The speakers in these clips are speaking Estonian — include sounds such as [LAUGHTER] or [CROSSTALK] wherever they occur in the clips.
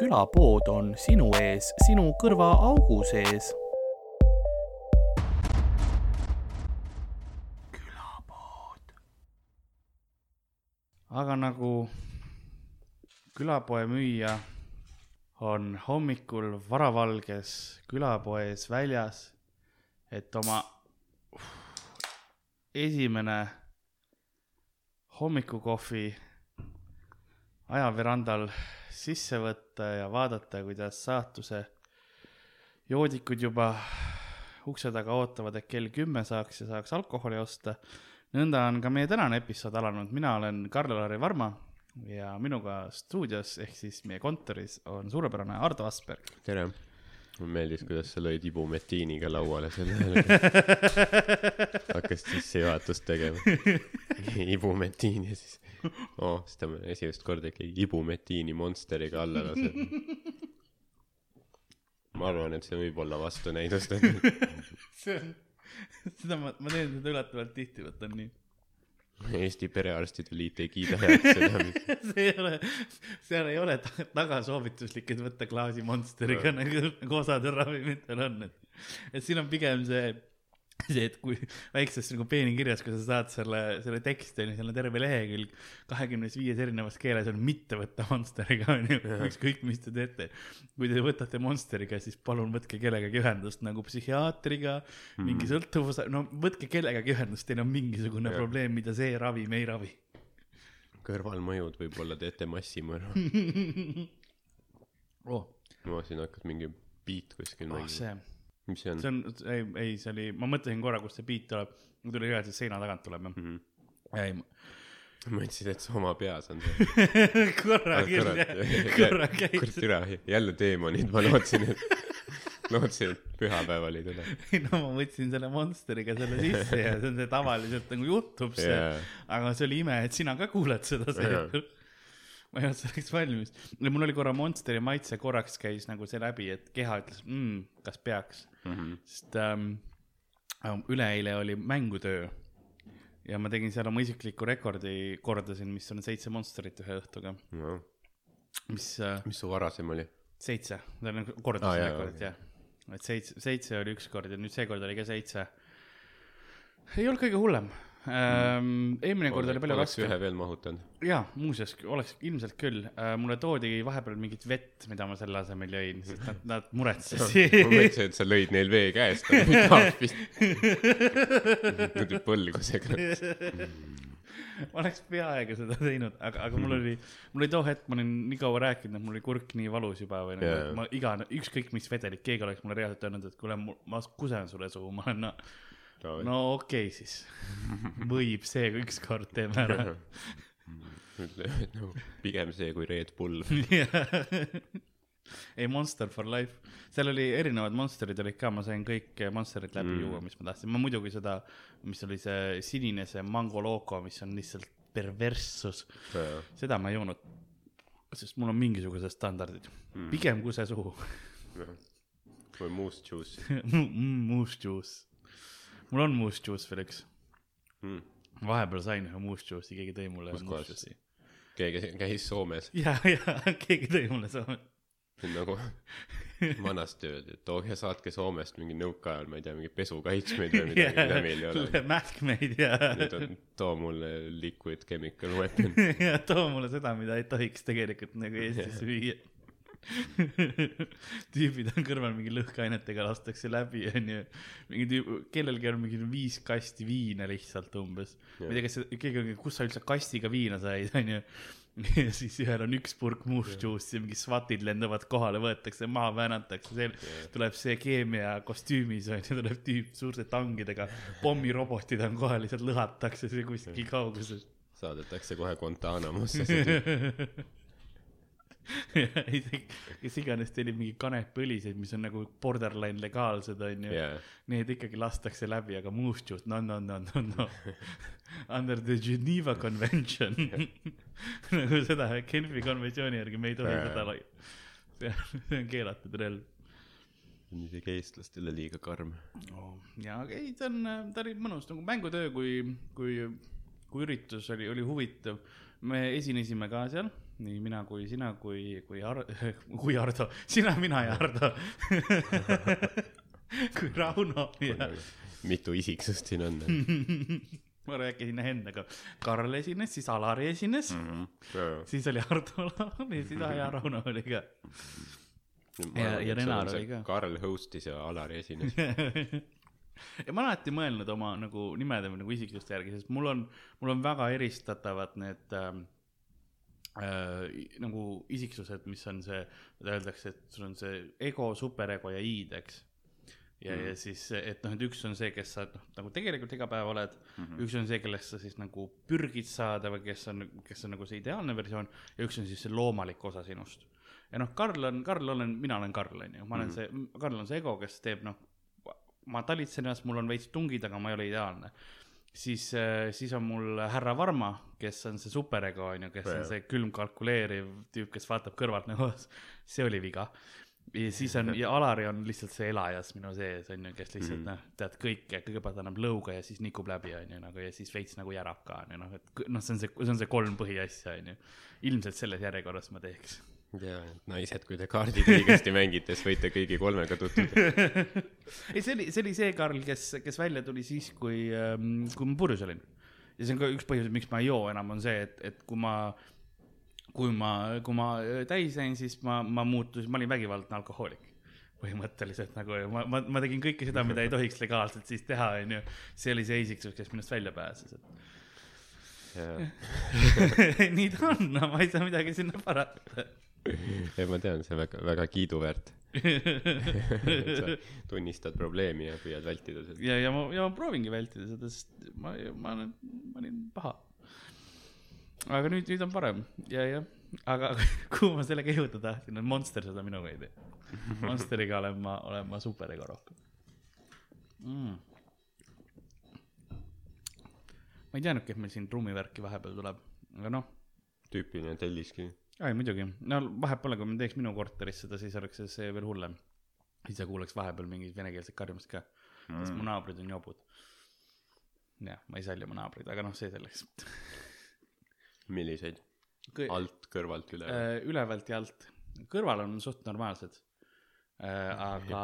külapood on sinu ees, sinu kõrvaaugu sees. külapood. aga nagu külapoe müüja on hommikul varavalges külapoes väljas, et oma esimene hommikukohvi ajaverandal sisse võtta ja vaadata, kuidas saatuse joodikud juba ukse taga ootavad, et kell kümme saaks ja saaks alkoholi osta. nõnda on ka meie tänane episood alanud, mina olen Karl-Lari Varma ja minuga stuudios ehk siis meie kontoris on suurepärane Ardo Asperg. tere, mulle meeldis, kuidas sa lõid ibumetiiniga lauale selle [LAUGHS] hakkasid sissejuhatust tegema. ibumetiin ja siis oh,, siis ta esimest korda ikkagi ibumetiini Monsteriga alla laseb. ma arvan, et see võib olla vastunäidustatud [LAUGHS] see on, seda ma, ma teen seda üllatavalt tihti, vot on nii Eesti Perearstide Liit ei kiida heaks seda [LAUGHS] see ei ole, seal ei ole taga soovituslik, et võtta klaasi Monsteriga nagu, nagu osadel ravimitel on, et, et siin on pigem see [LAUGHS] see, et kui väikses nagu peenikirjas, kui sa saad selle, selle teksti, on ju, seal on terve lehekülg kahekümnes viies erinevas keeles on mitte võtta Monsteriga, on ju, ükskõik, mis te teete. kui te võtate Monsteriga, siis palun võtke kellegagi ühendust nagu psühhiaatriga mm, mingi sõltuvuse, no võtke kellegagi ühendust, teil on mingisugune ja. probleem, mida see ravim ei ravi. kõrvalmõjud võib-olla teete massimõrva [LAUGHS] oh.. no siin hakkas mingi beat kuskil oh, mängima mis see on? see on, ei, ei, see oli, ma mõtlesin korra, kust see beat tuleb, mul tuli ühe seina tagant tuleb jah mm. -hmm. ei, ma [LAUGHS] mõtlesin, et see oma peas on see [LAUGHS] korra küll, korra [LAUGHS] käis. kurat, türa, jälle teemonid, ma lootsin, et, lootsin, et pühapäeval ei tule. ei no ma võtsin selle Monsteriga selle sisse ja see on see tavaliselt nagu juhtub see yeah., aga see oli ime, et sina ka kuuled seda seekord yeah [LAUGHS] ma ei olnud selleks valmis. mul oli korra Monsteri maitse korraks käis nagu see läbi, et keha ütles mm,, kas peaks mm. -hmm. sest ähm, üleeile oli mängutöö ja ma tegin seal oma isikliku rekordi, kordasin, mis on seitse Monsterit ühe õhtuga no.. mis äh,. mis su varasem oli? seitse, kordasin ah, rekordit jah. et seitse, seitse oli üks kord ja nüüd seekord oli ka seitse. ei olnud kõige hullem. Eelmine kord oli palju raskem. ühe veel mahutanud. jaa, muuseas oleks ilmselt küll äh,. mulle toodi vahepeal mingit vett, mida ma selle asemel jõin, sest nad, nad muretsesid [LAUGHS] ma mõtlesin, et sa lõid neil vee käest, aga tahvis. niimoodi põlgusega ma oleks peaaegu seda teinud, aga, aga mul oli, mul oli too hetk, ma olin nii kaua rääkinud, et mul oli kurk nii valus juba või nagu yeah., ma iga, ükskõik mis vedelik, keegi oleks mulle reaalselt öelnud, et kuule, ma kusen sulle suhu, ma olen no, no okei okay, siis, võib see ükskord teeme ära. No [LAUGHS] pigem see kui Red Bull. [LAUGHS] Ei, Monster for life, seal oli erinevad Monsterid olid ka, ma sain kõik Monsterid läbi mm. juua, mis ma tahtsin, ma muidugi seda, mis oli see sinine, see Mango Loco, mis on lihtsalt perverssus, seda ma ei joonud. sest mul on mingisugused standardid. Mm., pigem kusesuhu või mousse juice mousse juice mul on mousse juice veel üks mm.. vahepeal sain ühe mousse juice'i, keegi tõi mulle. kus kohas? keegi käis Soomes? ja, ja keegi tõi mulle Soomes. nagu vanasti öeldi, et tooge, saatke Soomest mingi nõukaajal, ma ei tea, mingi pesukaitsmeid või midagi yeah,, mida meil ei ole. mähkmeid ja. nüüd on, too mulle liquid chemical weapon [LAUGHS] ja too mulle seda, mida ei tohiks tegelikult nagu Eestis [LAUGHS] müüa [LAUGHS] tüübid on kõrval mingi lõhkeainetega lastakse läbi, onju. mingi tüüp, kellelgi on mingi viis kasti viina lihtsalt umbes. ma ei tea, kas keegi on, kus sa üldse kastiga viina said, onju. ja siis ühel on üks purk must ja mingi SWATid lendavad kohale, võetakse maha, väänatakse, see tuleb see keemia kostüümis onju, tuleb tüüp suurte tangidega, pommirobotid on kohal, lihtsalt lõhatakse see kuskil kauguses. saadetakse kohe Guantanamosse see tüüp [LAUGHS] [LAUGHS] kes iganes tellib mingi kanepõliseid, mis on nagu borderline legaalsed, onju yeah.. Need ikkagi lastakse läbi, aga muust juust, no, no, no, no, no. [LAUGHS] Under the Geneva Convention [LAUGHS] nagu seda Genfi konventsiooni järgi me ei tohi yeah. seda, see on keelatud relv on isegi eestlastele liiga karm oh,. ja ei, ta on, ta oli mõnus nagu mängutöö, kui, kui, kui üritus oli, oli huvitav. me esinesime ka seal nii mina kui sina kui, kui Ar-, [LAUGHS] kui Ardo, sina, mina ja Ardo. [LAUGHS] kui Rauno ja mitu isiksust siin on [LAUGHS] ma rääkisin endaga, Karl esines, siis Alari esines mm, -hmm. siis oli Ardo Lauri, siis ja Rauno oli ka. Ja- ja Renar oli ka. Karl host'is ja Alari esines ja ma olen alati mõelnud oma nagu nimede või nagu isiksuste järgi, sest mul on, mul on väga eristatavad need ähm, äh, nagu isiksused, mis on see, öeldakse, et sul on see ego, superego ja id, eks. ja mm., ja siis, et noh, et üks on see, kes sa noh, nagu tegelikult iga päev oled mm, -hmm. üks on see, kellest sa siis nagu pürgid saada või kes on, kes on nagu see ideaalne versioon ja üks on siis see loomalik osa sinust. ja noh, Karl on, Karl olen, mina olen Karl, onju, ma olen mm -hmm. see, Karl on see ego, kes teeb noh, ma talitsen ennast, mul on veits tungid, aga ma ei ole ideaalne. siis, siis on mul härra Varma, kes on see superego, onju, kes on Jaa. see külm kalkuleeriv tüüp, kes vaatab kõrvalt nagu, [LAUGHS] see oli viga. ja siis on, ja Alari on lihtsalt see elajas minu sees, onju, kes lihtsalt mm. noh, tead kõike, kõigepealt annab lõuga ja siis nikub läbi, onju, nagu ja siis veits nagu järab ka, onju, noh, et noh, see on see, see on see kolm põhiasja, onju. ilmselt selles järjekorras ma teeks. Ja naised, kui te kaardid õigesti mängite, siis võite kõigi kolmega tutvuda. [LAUGHS] ei, see oli, see oli see Karl, kes, kes välja tuli siis, kui, kui ma purjus olin. ja see on ka üks põhjus, miks ma ei joo enam, on see, et, et kui ma, kui ma, kui ma täis jäin, siis ma, ma muutusin, ma olin vägivaldne alkohoolik. põhimõtteliselt nagu ma, ma, ma tegin kõike seda, mida ei tohiks legaalselt siis teha, onju. see oli see isiksus, kes minust välja pääses, et [LAUGHS] nii ta on, no ma ei saa midagi sinna parata. [LAUGHS] ja ma tean, see on väga, väga kiiduväärt. [LAUGHS] sa tunnistad probleemi ja püüad vältida seda. ja, ja ma, ja ma proovingi vältida seda, sest ma, ma olen, ma olin paha. aga nüüd, nüüd on parem ja, jah, aga [LAUGHS] kuhu ma sellega jõuda tahtsin, on Monster seda minuga ei tee. Monsteriga olen ma, olen ma superego rohkem mm.. ma ei teadnudki, et meil siin trummivärki vahepeal tuleb, aga noh, tüüpiline telliskivi. Ei muidugi, no vahet pole, kui me teeks minu korteris seda, siis oleks see- veel hullem. sa kuuleks vahepeal mingit venekeelset karjumist ka mm., sest mu naabrid on jobud. jah, ma ei salli oma naabreid, aga noh, see selleks. [LAUGHS] milliseid? alt, kõrvalt, üle? Äh, ülevalt ja alt, kõrval on suht normaalsed äh,, aga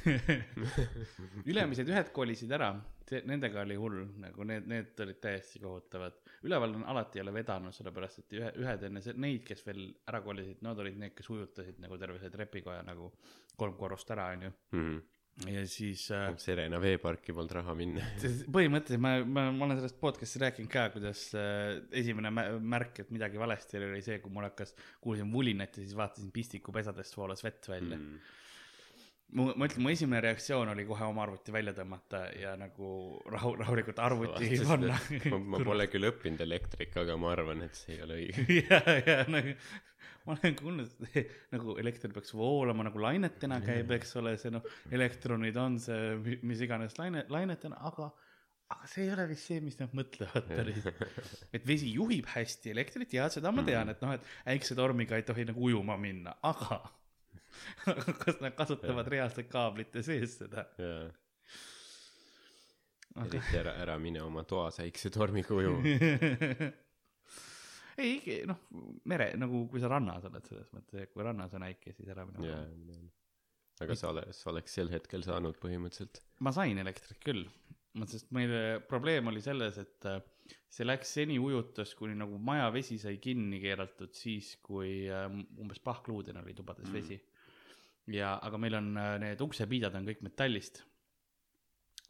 [LAUGHS] ülemised ühed kolisid ära, nendega oli hull, nagu need, need olid täiesti kohutavad. üleval on alati jälle vedanud, sellepärast et ühe, ühed enne neid, kes veel ära kolisid, nad olid need, kes ujutasid nagu terve see trepikoja nagu kolm korrust ära, onju. Mhm. ja siis äh, Serena veeparki polnud raha minna. [LAUGHS] See- põhimõtteliselt ma, ma, ma olen sellest podcast'i rääkinud ka, kuidas äh, esimene mä- märk, et midagi valesti oli, oli see, kui mul hakkas, kuulsin vulinat ja siis vaatasin pistikupesadest voolas vett välja mm.. mu, ma ütlen, mu esimene reaktsioon oli kohe oma arvuti välja tõmmata ja nagu rahu, rahulikult arvuti panna. ma, ma pole küll õppinud elektrik, aga ma arvan, et see ei ole õige. [LAUGHS] ja, ja nagu ma olen kuulnud, nagu elekter peaks voolama nagu lainetena käib, eks ole, see noh, elektronid on see mi- mis iganes laine, lainetena, aga, aga see ei ole vist see, mis nad mõtlevad [LAUGHS] päris. et vesi juhib hästi elektrit ja seda ma tean, et noh, et äiksetormiga ei tohi nagu ujuma minna, aga [LAUGHS] kas nad kasutavad reaalselt kaablite sees seda? jaa. eriti ära, ära mine oma toas äiksetormiga ujuma. [LAUGHS] ei, noh, mere nagu, kui sa rannas oled selles mõttes, et kui rannas on äike, siis ära mine jaa, aga sa ole-, sa oleks sel hetkel saanud põhimõtteliselt. ma sain elektrit küll, sest meil probleem oli selles, et äh, see läks seni ujutas, kuni nagu maja vesi sai kinni keeratud siis, kui äh, umbes pahkluudena oli tubades mm. vesi. ja, aga meil on äh, need uksepiidad on kõik metallist.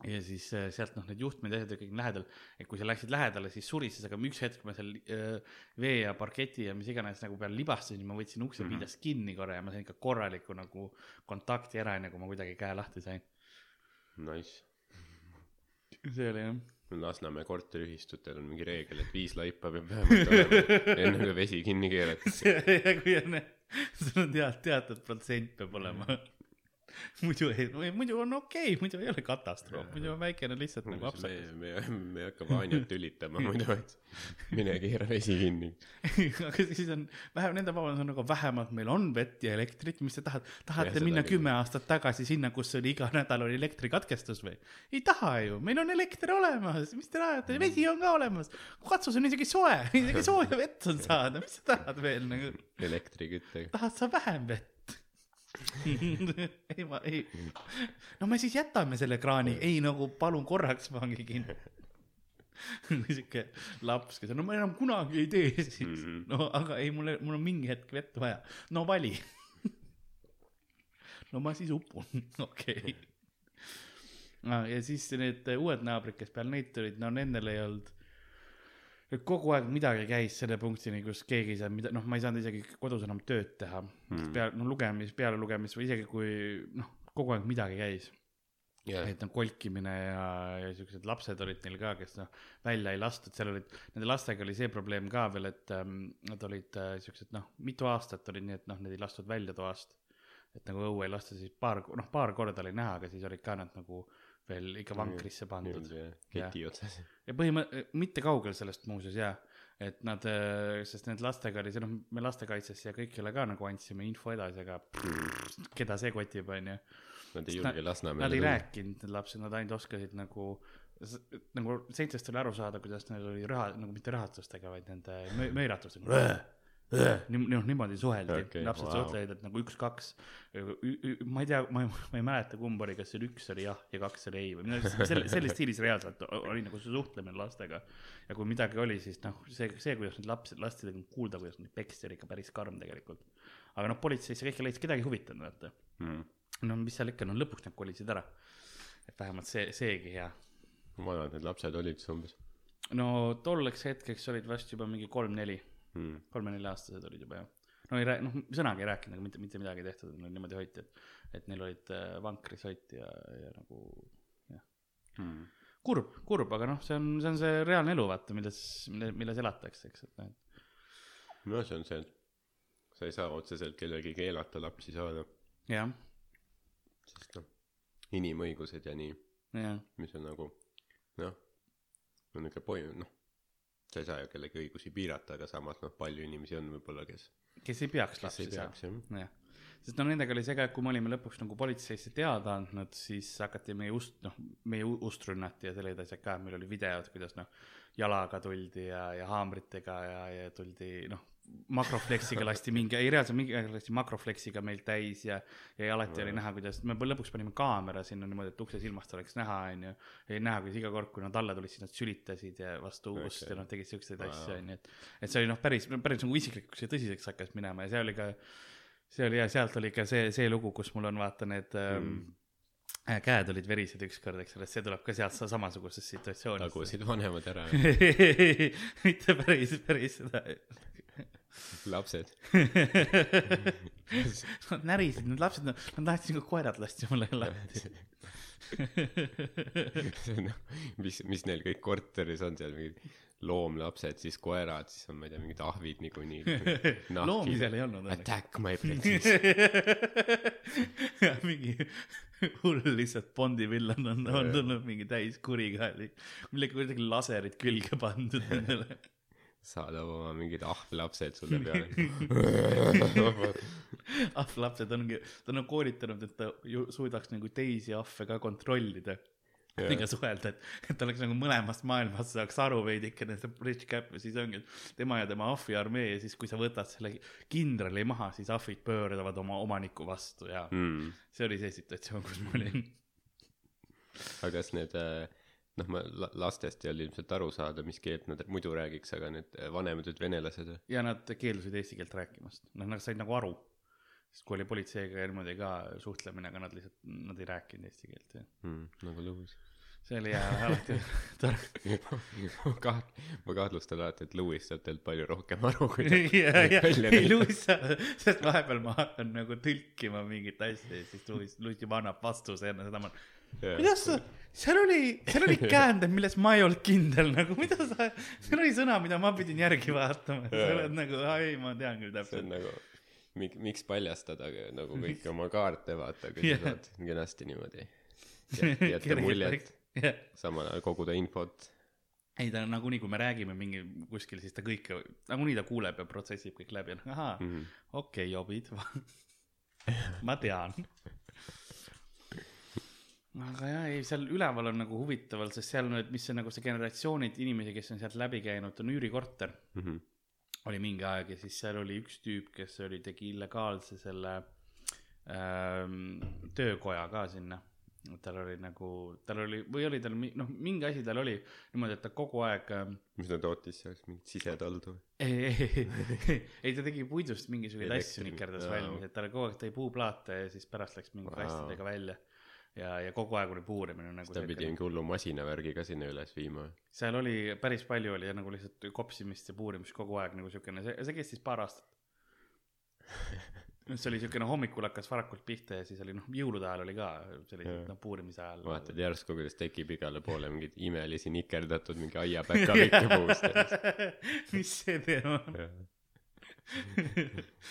ja siis äh, sealt noh, need juhtmed ja asjad olid kõik lähedal, et kui sa läksid lähedale, siis surises, aga üks hetk ma seal äh, vee ja parketi ja mis iganes nagu peal libastasin, ma võtsin uksepiidast mm -hmm. kinni korra ja ma sain ikka korraliku nagu kontakti ära, enne kui ma kuidagi käe lahti sain. Nice. see oli jah Lasnamäe korteriühistutel on mingi reegel, et viis laipa peab vähemalt olema, enne kui vesi kinni keeratakse. [LAUGHS] ja kui on, [LAUGHS] sul on tead-, teatud protsent peab olema. [LAUGHS] muidu ei, muidu on okei okay,, muidu ei ole katastroof, muidu on väikene lihtsalt nagu me apsakas., me, me ei hakka Vanjat tülitama [LAUGHS] muidu, et mine keera vesi kinni. [LAUGHS] aga siis on vähem, nende vabandus on nagu vähemalt meil on vett ja elektrit, mis te tahate, tahate seda minna kümme aastat tagasi sinna, kus oli iga nädal oli elektrikatkestus või? ei taha ju, meil on elekter olemas, mis te ajate, vesi on ka olemas. katsus on isegi soe, isegi sooja vett on saada, mis sa tahad veel nagu, elektriküttega. tahad sa vähem vett? [LAUGHS] ei, ma ei, no me siis jätame selle kraani, ei nagu palun korraks pange kinni. [LAUGHS] sihuke laps, kes no ma enam kunagi ei tee siis mm, -hmm. no aga ei, mul, mul on mingi hetk vett vaja, no vali. [LAUGHS] no ma siis upun, okei okay.. ja siis need uued naabrid, kes peale neid tulid, no nendel ei olnud kogu aeg midagi käis selle punktini, kus keegi ei saanud mida, noh, ma ei saanud isegi kodus enam tööd teha mm.. peale, no lugemis, peale lugemist või isegi kui noh, kogu aeg midagi käis. jah, et noh, kolkimine ja, ja siuksed lapsed olid neil ka, kes noh, välja ei lastud, seal olid, nende lastega oli see probleem ka veel, et ähm, nad olid äh, siuksed noh, mitu aastat olid nii, et noh, neid ei lastud välja toast. et nagu õue ei lasta, siis paar, noh, paar korda oli näha, aga siis olid ka nad nagu veel ikka vankrisse pandud. keti otsas. ja põhimõtteliselt, mitte kaugel sellest muuseas jaa, et nad, sest need lastega oli see noh, me lastekaitsesse ja kõigile ka nagu andsime info edasi, aga pff, keda see kotib, onju. Nad ei julge Nad Lasnamäele ei. rääkinud, need lapsed, nad ainult oskasid nagu, nagu seitsest oli aru saada, kuidas neil oli raha, nagu mitte rahatustega, vaid nende mö- möiratustega. Noh niimoodi suheldi okay,, lapsed wow. suhtlesid, et nagu üks-kaks. ma ei tea, ma ei, ma ei mäleta, kumb oli, kas see oli üks oli jah ja kaks oli ei või midagi selle, selles stiilis reaalselt oli nagu see suhtlemine lastega. ja kui midagi oli, siis noh, see, see, kuidas need lapsed, lastel nagu kuulda, kuidas neid peksti, oli ikka päris karm tegelikult. aga noh, politseisse kõike leidis, kedagi ei huvitanud, vaata Mm. no mis seal ikka, no lõpuks nad kolisid ära. et vähemalt see, seegi hea. vanad need lapsed olid siis umbes no tolleks hetkeks olid vast juba mingi kolm-neli, mm.? kolme-nelja-aastased olid juba jah. no ei rää-, noh sõnagi ei rääkinud, aga mitte, mitte midagi ei tehtud, neil niimoodi hoiti, et, et neil olid äh, vankris hoiti ja, ja nagu jah. Mm. kurb, kurb, aga noh, see on, see on see reaalne elu, vaata, milles, mille, milles elatakse, eks, et noh, no see on see, et sa ei saa otseselt kellelgi keelata lapsi saada, jah, sest noh, inimõigused ja nii, mis on nagu noh, on niuke poi-, noh, sa ei saa ju kellegi õigusi piirata, aga samas noh, palju inimesi on võib-olla, kes, kes ei peaks lapsi saama. jah. sest no nendega oli see ka, et kui me olime lõpuks nagu politseisse teada andnud, siis hakati meie ust, noh, meie ust rünnati ja sellised asjad ka, meil oli videod, kuidas noh, jalaga tuldi ja, ja haamritega ja, ja tuldi noh, makrofleksiga lasti mingi, ei reaalselt mingi aeg lasti makrofleksiga meilt täis ja, ja alati oli näha, kuidas me lõpuks panime kaamera sinna niimoodi, et ukse silmast oleks näha, onju. ja näha, kuidas iga kord, kui nad alla tulid, siis nad sülitasid ja vastu ust Okei. ja noh, tegid siukseid asju, onju, et, et see oli noh, päris, päris nagu isiklikuks ja tõsiseks hakkas minema ja see oli ka see oli ja sealt oli ka see, see lugu, kus mul on vaata need ähm, äh, käed olid verised ükskord, eks ole, see tuleb ka sealt sa- samasugusest situatsioonist. tagusid vanemad ära, [LAUGHS] mitte päris, päris seda. lapsed. Nad närisid, need lapsed, nad tahtsid nagu koerad lasti mulle lahti. [LAUGHS] noh, mis, mis neil kõik korteris on seal mingid loomlapsed, siis koerad, siis on, ma ei tea, mingid ahvid niikuinii. [LAUGHS] loomi seal ei olnud. Attack my ja [LAUGHS] mingi hull lihtsalt Bondi villan on, on tulnud mingi täis kurikaeli, millega kuidagi laserid külge pandud nendele. Saadab oma mingid ahvlapsed sulle [LAUGHS] peale. ahvlapsed ongi, ta on koolitanud, et ta ju suudaks nagu teisi ahve ka kontrollida ega suhelda, et, et oleks nagu mõlemast maailmast saaks aru veidikene, see bridge gap ja siis ongi, tema ja tema ahvi armee ja siis, kui sa võtad selle kindrali maha, siis ahvid pöörduvad oma omaniku vastu ja mm.. see oli see situatsioon, kus ma olin. aga kas need äh, noh, ma la- lastest ei olnud ilmselt aru saada, mis keelt nad muidu räägiks, aga need vanemad olid venelased ja nad keeldusid eesti keelt rääkimast, noh, nad said nagu aru. sest kui oli politseiga ja niimoodi ka suhtlemine, aga nad lihtsalt, nad ei rääkinud eesti keelt ja Mm, nagu Louis. see oli jah alati [LAUGHS] tore. ma kaht-, ma kahtlustan alati, et Louis saab teilt palju rohkem aru, kui ta [LAUGHS] ja, ja, ei näitab. Luis, sest vahepeal ma hakkan nagu tõlkima mingit asja ja siis Luis, Luis juba annab vastuse enne seda, ma kuidas sa, seal oli, seal oli [LAUGHS] käändeid, milles ma ei olnud kindel nagu, mida sa, seal oli sõna, mida ma pidin järgi vaatama, sa oled nagu, ei, ma tean küll see on täpselt. nagu Mik- miks paljastada nagu kõiki oma kaarte vaata kui Jah. sa saad kenasti niimoodi [LAUGHS] jät- jätta muljet jah, samal ajal koguda infot ei ta nagunii, kui me räägime mingi kuskil, siis ta kõike, nagunii ta kuuleb ja protsessib kõik läbi, noh ahaa mm., mm. okei okay,, jobid, [LAUGHS] ma tean. Aga jah, ei seal üleval on nagu huvitaval, sest seal nüüd, mis see nagu see generatsioonid inimesi, kes on sealt läbi käinud, on üürikorter Mm -hmm. oli mingi aeg ja siis seal oli üks tüüp, kes oli, tegi illegaalse selle ähm, töökoja ka sinna. tal oli nagu, tal oli või oli tal noh, mingi asi tal oli niimoodi, et ta kogu aeg ähm, mis ta tootis seal mingit sisetaldu ei, ei, ei, ei ta tegi puidust mingisuguseid asju nikerdas valmis, et tal kogu aeg tõi puuplaate ja siis pärast läks mingi kastidega välja. ja, ja kogu aeg oli puurimine nagu ta pidi mingi hullu masinavärgi ka sinna üles viima seal oli päris palju oli ja nagu lihtsalt kopsimist ja puurimist kogu aeg nagu siukene, see, see kestis paar aastat. see oli siukene hommikul hakkas varakult pihta ja siis oli noh, jõulude ajal oli ka sellised noh, puurimise ajal. vaatad järsku kuidas tekib igale poole mingeid imelisi nikerdatud mingi aiapäkavikke [LAUGHS] puust [LAUGHS] mis see teema on?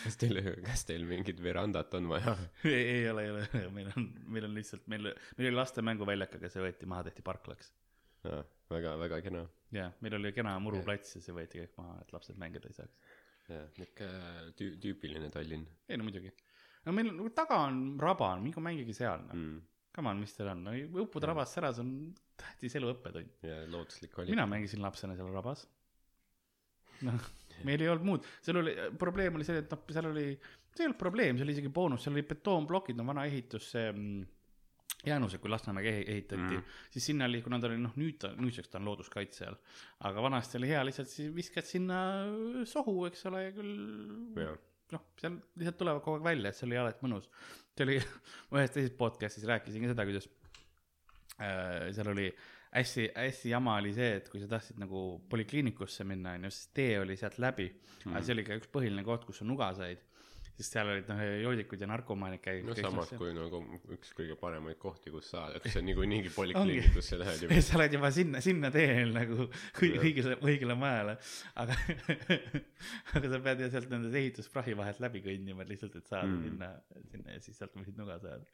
Kas teil kas teil mingit verandat on vaja ei, ei ole, ei ole, meil on, meil on lihtsalt, meil, meil oli laste mänguväljak, aga see võeti maha, tehti parklaks. ah, väga väga kena jaa, meil oli kena muruplats ja see võeti kõik maha, et lapsed mängida ei saaks. jah niuke tüü- tüüpiline Tallinn ei no muidugi. no meil nagu taga on raba, minge mängige seal noh. mm. Come on, mis teil on, no õppude rabas säras on tähtis elu õppetund. ja looduslik valik mina mängisin lapsena seal rabas. noh, meil ei olnud muud, seal oli, probleem oli see, et noh, seal oli, see ei olnud probleem, see oli isegi boonus, seal oli betoonplokid, no vana ehitus, see mm, Jäänused, kui Lasnamäge ehi- ehitati mm., siis sinna oli, kuna ta oli noh, nüüd ta, nüüdseks ta on looduskaitse all, aga vanasti oli hea lihtsalt siis viskad sinna sohu, eks ole, ja küll jah noh, seal lihtsalt tulevad kogu aeg välja, et see oli alati mõnus. see oli, [LAUGHS] ma ühes teises podcast'is rääkisin ka seda, kuidas äh, seal oli hästi, hästi jama oli see, et kui sa tahtsid nagu polikliinikusse minna, onju, siis tee oli sealt läbi mm.. aga see oli ka üks põhiline koht, kus sa nuga said. sest seal olid noh, joodikud ja narkomaanid käisid. no samas kui nagu üks kõige paremaid kohti kus saada kui sa [LAUGHS] niikuinii polikliinikusse lähed juba [LAUGHS] sa oled juba sinna, sinna teel nagu [LAUGHS] õigele, õigele majale, aga aga sa pead ju sealt nende ehitusprahi vahelt läbi kõndima lihtsalt, et saada Mm. mm. sinna, sinna ja siis sealt võid nuga saada.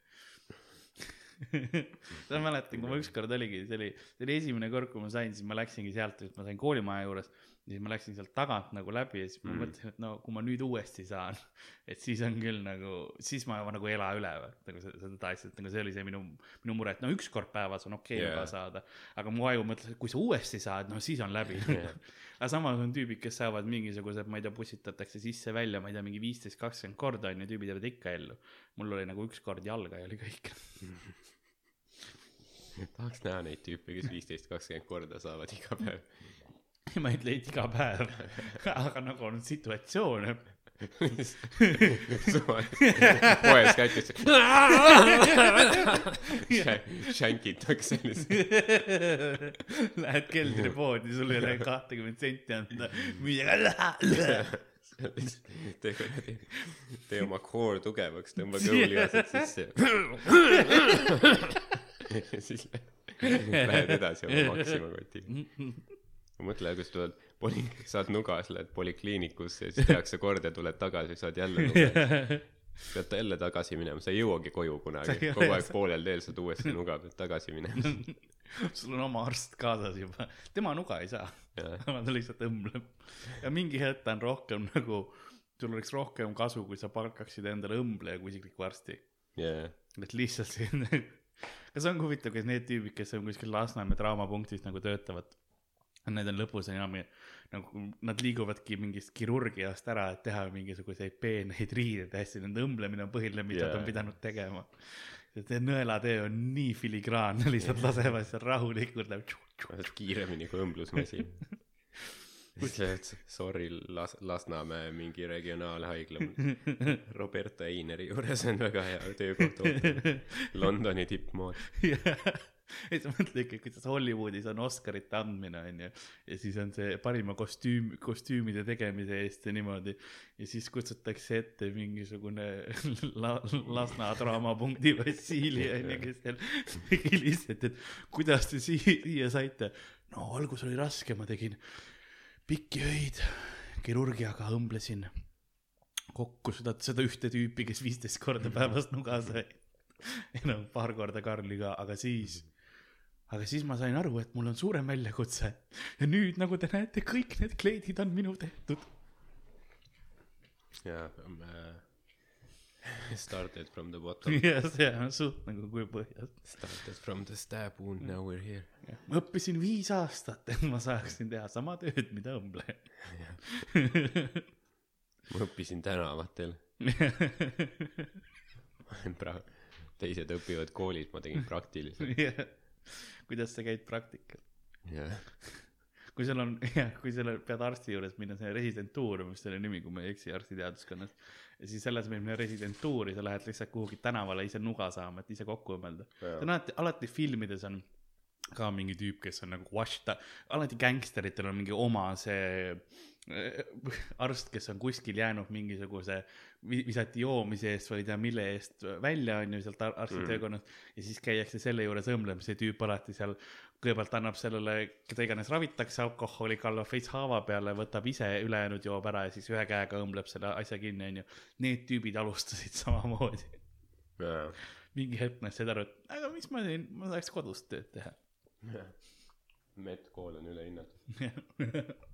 [LAUGHS] ma mäletan, kui ma ükskord oligi, see oli, see oli esimene kord, kui ma sain, siis ma läksingi sealt, ma sain koolimaja juures, siis ma läksin sealt tagant nagu läbi ja siis ma Mm. mõtlesin, et no kui ma nüüd uuesti saan, [LAUGHS] et siis on küll nagu, siis ma juba nagu ei ela üle või, nagu seda, seda asja, et nagu see oli see minu, minu mure, et no üks kord päevas on okei okay Jaa. juba saada. aga mu aju mõtles, et kui sa uuesti saad, no siis on läbi Jah. Aga samas on tüübid, kes saavad mingisugused, ma ei tea, pussitatakse sisse-välja, ma ei tea, mingi viisteist, kakskümmend korda on ju, tüübid jäävad ikka ellu. mul oli nagu üks kord jalga ja oli kõik. [LAUGHS] tahaks näha neid tüüpe kes viisteist kakskümmend korda saavad iga päev [LAUGHS] ma ei ütle, et iga päev, [LAUGHS] aga nagu on situatsioone. Poes käitakse shankitakse lihtsalt Lähed keldripoodi, sul ei ole kahtekümmet senti anda, müüa. tee kuradi tee oma core tugevaks tõmba kõhulihased sisse. Siis lähed edasi oma Maxima kotiga mõtle kus tuled poli- saad nugas lähed polikliinikusse ja siis [LAUGHS] tehakse korda tuled tagasi saad jälle nuga. [LAUGHS] Pead jälle tagasi minema sa ei jõuagi koju kunagi. Kogu aeg poolel teel saad uuesti nuga pead tagasi minema. [LAUGHS] Sul on oma arst kaasas juba, tema nuga ei saa, ta lihtsalt õmbleb. ja mingi hetk ta on rohkem nagu, sul oleks rohkem kasu, kui sa palkaksid endale õmbleja kui isikliku arsti. jaa et lihtsalt see, kas on huvitav, kas need tüübid, kes on kuskil Lasnamäe draamapunktis nagu töötavad, [LAUGHS] need on lõpus enam nagu nad liiguvadki mingist kirurgiast ära, et teha mingisuguseid peeneid [LAUGHS] riideid hästi, nende õmblemine on põhiline, mida yeah. Jaa. on pidanud tegema. see nõelatee on nii filigraanne, [LAUGHS] lihtsalt lasevad seal rahulikult läheb. kiiremini kui õmblusmasin sorry Las- Lasnamäe mingi regionaalhaigla Roberta Eineri juures on väga hea töökoht Londoni tippmood [LAUGHS] et sa mõtle ikka, kuidas Hollywoodis on Oscarite andmine onju ja siis on see parima kostüüm, kostüümide tegemise eest ja niimoodi ja siis kutsutakse ette mingisugune [LAUGHS] la, Lasna draamapunkti Vassili onju, kes seal tegi lihtsalt, et kuidas te siia, siia saite. no algus oli raske, ma tegin pikki öid kirurgiaga õmblesin kokku seda, seda ühte tüüpi, kes viisteist korda päevas nuga sai. [LAUGHS] no paar korda Karli ka, aga siis, aga siis ma sain aru, et mul on suurem väljakutse. ja nüüd, nagu te näete, kõik need kleidid on minu tehtud. jaa, started from the bottom, [LAUGHS] ja see on suht nagu kui põhjas. started from the stab wound, now we are here. ma õppisin viis aastat, et ma saaksin teha sama tööd, mida õmble. ma õppisin tänavatel [LAUGHS] [LAUGHS] pra-, teised õpivad koolis, ma tegin praktiliselt. [LAUGHS] kuidas sa käid praktikal? jah, [LAUGHS] kui sul on, jah, kui sul pead arsti juures minna, see residentuur, mis selle nimi, kui ma ei eksi arstiteaduskonnas. ja siis selle asemel minna residentuuri, sa lähed lihtsalt kuhugi tänavale ise nuga saama, et ise kokku õmmelda. see on alati, alati filmides on ka mingi tüüp, kes on nagu washed up, alati gängsteritel on mingi oma see äh, arst, kes on kuskil jäänud mingisuguse, visati joomise eest või ei tea mille eest välja, on ju, sealt ar- arstitöökonnast mm.. ja siis käiakse selle juures õmblemas, see tüüp alati seal kõigepealt annab sellele, keda iganes ravitakse alkoholi, kallab veits haava peale, võtab ise ülejäänud joob ära ja siis ühe käega õmbleb selle asja kinni, on ju. Need tüübid alustasid [LAUGHS] samamoodi. jaa, mingi hetk nad said aru, et aga mis ma teen, ma tahaks kodus tööd teha. [LAUGHS] medkool on ülehinnatud. [LAUGHS]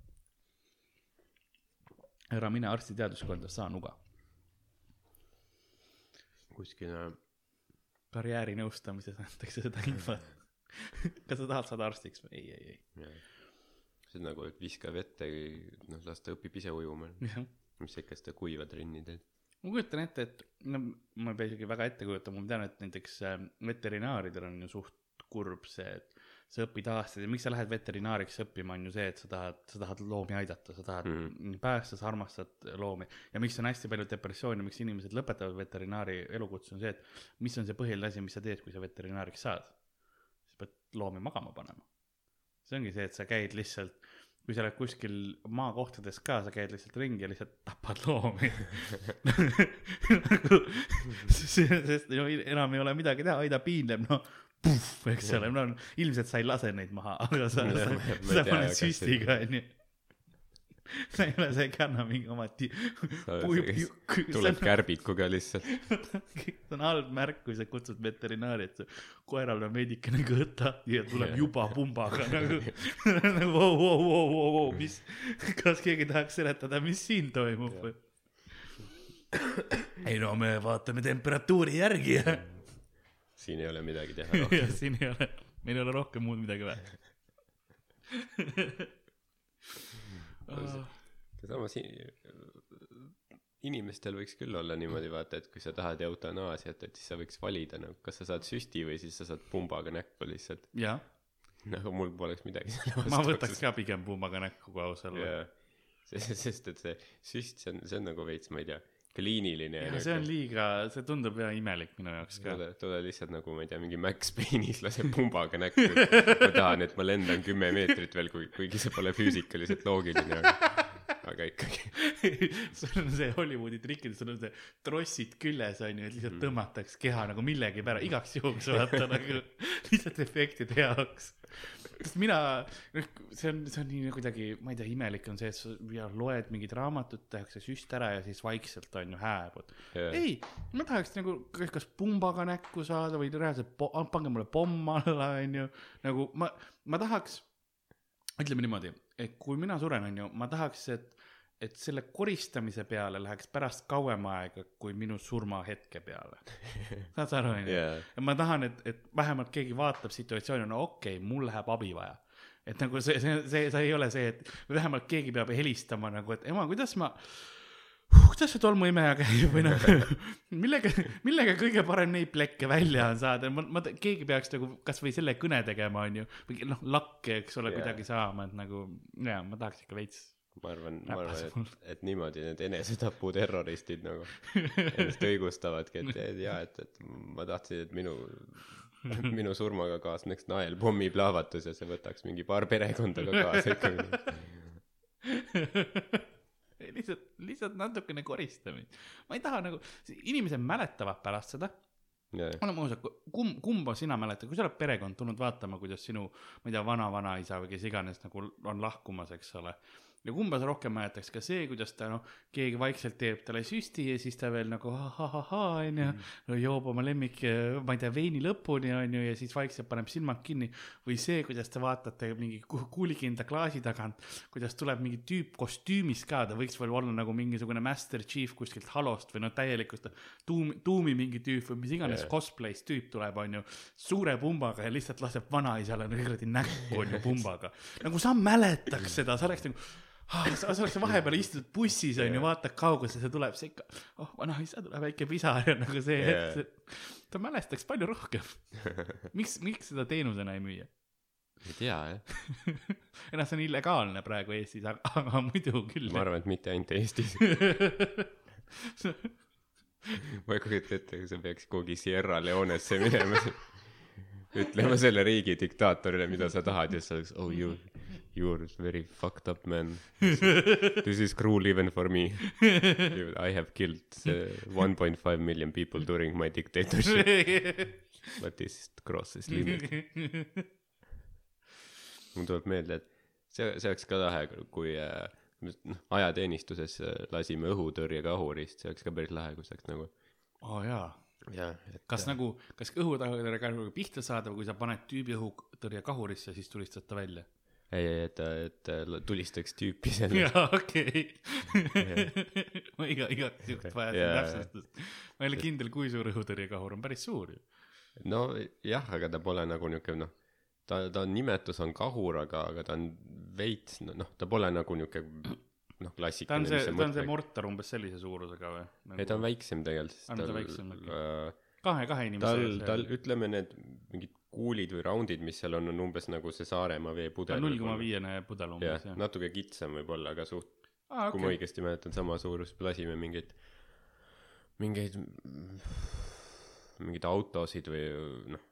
ära mine arstiteaduskonda, saa nuga. kuskil äh, karjäärinõustamises antakse seda infot. [LAUGHS] kas sa tahad saada arstiks või? ei, ei, jah. see on nagu, et viska vette, noh, las ta õpib ise ujuma. ei. mis sa ikka seda kuiva trenni teed. ma kujutan ette, et no ma ei pea isegi väga ette kujutama, ma tean, et näiteks äh, veterinaaridel on ju suht kurb see, et sa õpid aastaid ja miks sa lähed veterinaariks õppima, on ju see, et sa tahad, sa tahad loomi aidata, sa tahad mm. Mhm. päästa, sa armastad loomi. ja miks on hästi palju depressiooni, miks inimesed lõpetavad veterinaari elukutse, on see, et mis on see põhiline asi, mis sa teed, kui sa veterinaariks saad. sa pead loomi magama panema. see ongi see, et sa käid lihtsalt, kui sa oled kuskil maakohtades ka, sa käid lihtsalt ringi ja lihtsalt tapad loomi. [LAUGHS] nagu, [LAUGHS] sest no enam ei ole midagi teha, Aida piinleb, no puhh, eks ole, no ilmselt sa ei lase neid maha, aga sa, sa, sa paned süstiga, onju. sa ei ole, sa ei kanna mingi oma ti-, tuleb kärbiku ka lihtsalt. [LAUGHS] see on halb märk, kui sa kutsud veterinaari, et koeral on veidikene kõht lahti ja tuleb juba pumbaga nagu, [LAUGHS] nagu vau, vau, vau, vau, vau, mis, kas keegi tahaks seletada, mis siin toimub või? ei no me vaatame temperatuuri järgi ja, siin ei ole midagi teha [LAUGHS] rohkem. siin ei ole, meil ei ole rohkem muud midagi vaja. [LAUGHS] samas inimestel võiks küll olla niimoodi vaata, et kui sa tahad eutanaasiat, et siis sa võiks valida nagu, kas sa saad süsti või siis sa saad pumbaga näkku lihtsalt. nagu mul poleks midagi selle vastu. ma võtaks ka pigem pumbaga näkku, kui aus olla. jaa, [LAUGHS] sest et see süst, see on, see on nagu veits, ma ei tea, kliiniline ja see on liiga, see tundub jah imelik minu jaoks ka. tule lihtsalt nagu, ma ei tea, mingi Max Payne'is [LAUGHS] laseb pumbaga näkku. ma tahan, et ma lendan kümme meetrit veel, kui, kuigi see pole füüsikaliselt loogiline, aga, aga ikkagi. [LAUGHS] sul on see Hollywoodi trikid, sul on see trossid küljes onju, et lihtsalt tõmmatakse keha nagu millegi pärast, igaks juhuks vaata nagu [LAUGHS] lihtsalt efektide jaoks. sest mina, see on, see on nii kuidagi, ma ei tea, imelik on see, et sa ja loed mingit raamatut, tehakse süst ära ja siis vaikselt on ju hääbud. ei, ma tahaks nagu kas, pumbaga näkku saada või reaalselt pange mulle pomm alla onju, nagu ma, ma tahaks, ütleme niimoodi, et kui mina suren, onju, ma tahaks, et et selle koristamise peale läheks pärast kauem aega kui minu surmahetke peale. saad sa aru, jaa, ja ma tahan, et, et vähemalt keegi vaatab situatsiooni, no okei okay,, mul läheb abi vaja. et nagu see, see, see, see ei ole see, et vähemalt keegi peab helistama nagu, et ema, kuidas ma uh,, kuidas see tolmuimeja käib või nagu [LAUGHS] millega, millega kõige parem neid plekke välja on saada, ma, ma, keegi peaks nagu kasvõi selle kõne tegema, onju, või noh, lakke, eks ole yeah., kuidagi saama, et nagu jaa, ma tahaks ikka veits. ma arvan, ma arvan, et, et niimoodi need enesetaputerroristid nagu ennast [LAUGHS] õigustavadki, et et jaa, et, et ma tahtsin, et minu, [LAUGHS] minu surmaga kaasneks naelpommiplahvatus ja see võtaks mingi paar perekonda ka kaasa ikkagi. lihtsalt, lihtsalt natukene koristamist. ma ei taha nagu, inimesed mäletavad pärast seda oleme ausad, kumb, kumba sina mäletad, kui sa oled perekond tulnud vaatama, kuidas sinu, ma ei tea, vana-vanaisa või kes iganes nagu on lahkumas, eks ole. Ja kumba sa rohkem mäletaks, kas see, kuidas ta noh, keegi vaikselt teeb talle süsti ja siis ta veel nagu ha-ha-ha-ha onju, no joob oma lemmik, ma ei tea, veini lõpuni onju ja siis vaikselt paneb silmad kinni. või see, kuidas te vaatate mingi ku- kuulikindla klaasi tagant, kuidas tuleb mingi tüüp kostüümis ka, ta võiks veel olla nagu mingisugune Master Chief kuskilt Halost või noh, täielikust tuumi, tuumi mingi tüüp või mis iganes Jaa. cosplay's tüüp tuleb onju, suure pumbaga ja lihtsalt laseb vanaisale nagu kuradi näkku onju pumbaga. nagu sa mäletaks seda, sa oleks nagu sa, sa oleks vahepeal istunud bussis onju, vaatad kaugusel, see tuleb, see ikka, oh vanaisa tuleb väike pisar [LAUGHS] ja nagu see yeah., ta mälestaks palju rohkem. [LAUGHS] miks, miks seda teenusena ei müüa? ei tea jah, [LAUGHS] ei noh, see on illegaalne praegu Eestis, aga, aga muidu küll. ma arvan, et mitte ainult Eestis. ma ei kujuta ette, kui sa peaks kuhugi Sierra Leonesse minema, ütlema selle riigi diktaatorile, mida sa tahad ja siis sa oleks, oh you, you are very fucked up man. [LAUGHS] This is cruel even for me. I have killed point five million people during my dictatorship, [LAUGHS] but this crosses limit. [LAUGHS] mul tuleb meelde, et see, see oleks ka lahe, kui äh, ajateenistuses äh, lasime õhutõrjekahurist, see oleks ka päris lahe, kui saaks nagu oo oh, jaa, jah, et kas nagu, kas õhutõrjekahuriga pihta saada või kui sa paned tüübi õhutõrjekahurisse, siis tulistad ta välja? ei, et, et tulistaks tüüpi [LAUGHS] selle jaa, okei. [LAUGHS] ma iga, igaks juhuks vajasin täpsustust. ma ei ole kindel, kui suur õhutõrjekahur on, päris suur ju. no jah, aga ta pole nagu niuke noh, ta, ta nimetus on kahur, aga, aga ta on veits, noh, ta pole nagu niuke noh, ta on klassikaline, see, ta on see mortar umbes sellise suurusega või? ei, ta on väiksem tegelikult, On ta väiksem, äh, kahe, kahe inimese tal, tal, ütleme need mingid kuulid või raundid, mis seal on, on umbes nagu see Saaremaa veepudel. null koma. viiene pudel umbes, jah. natuke kitsam võib-olla, aga suht, aa, kui ma õigesti mäletan, sama suurust, lasime mingeid, mingeid, mingeid autosid või noh,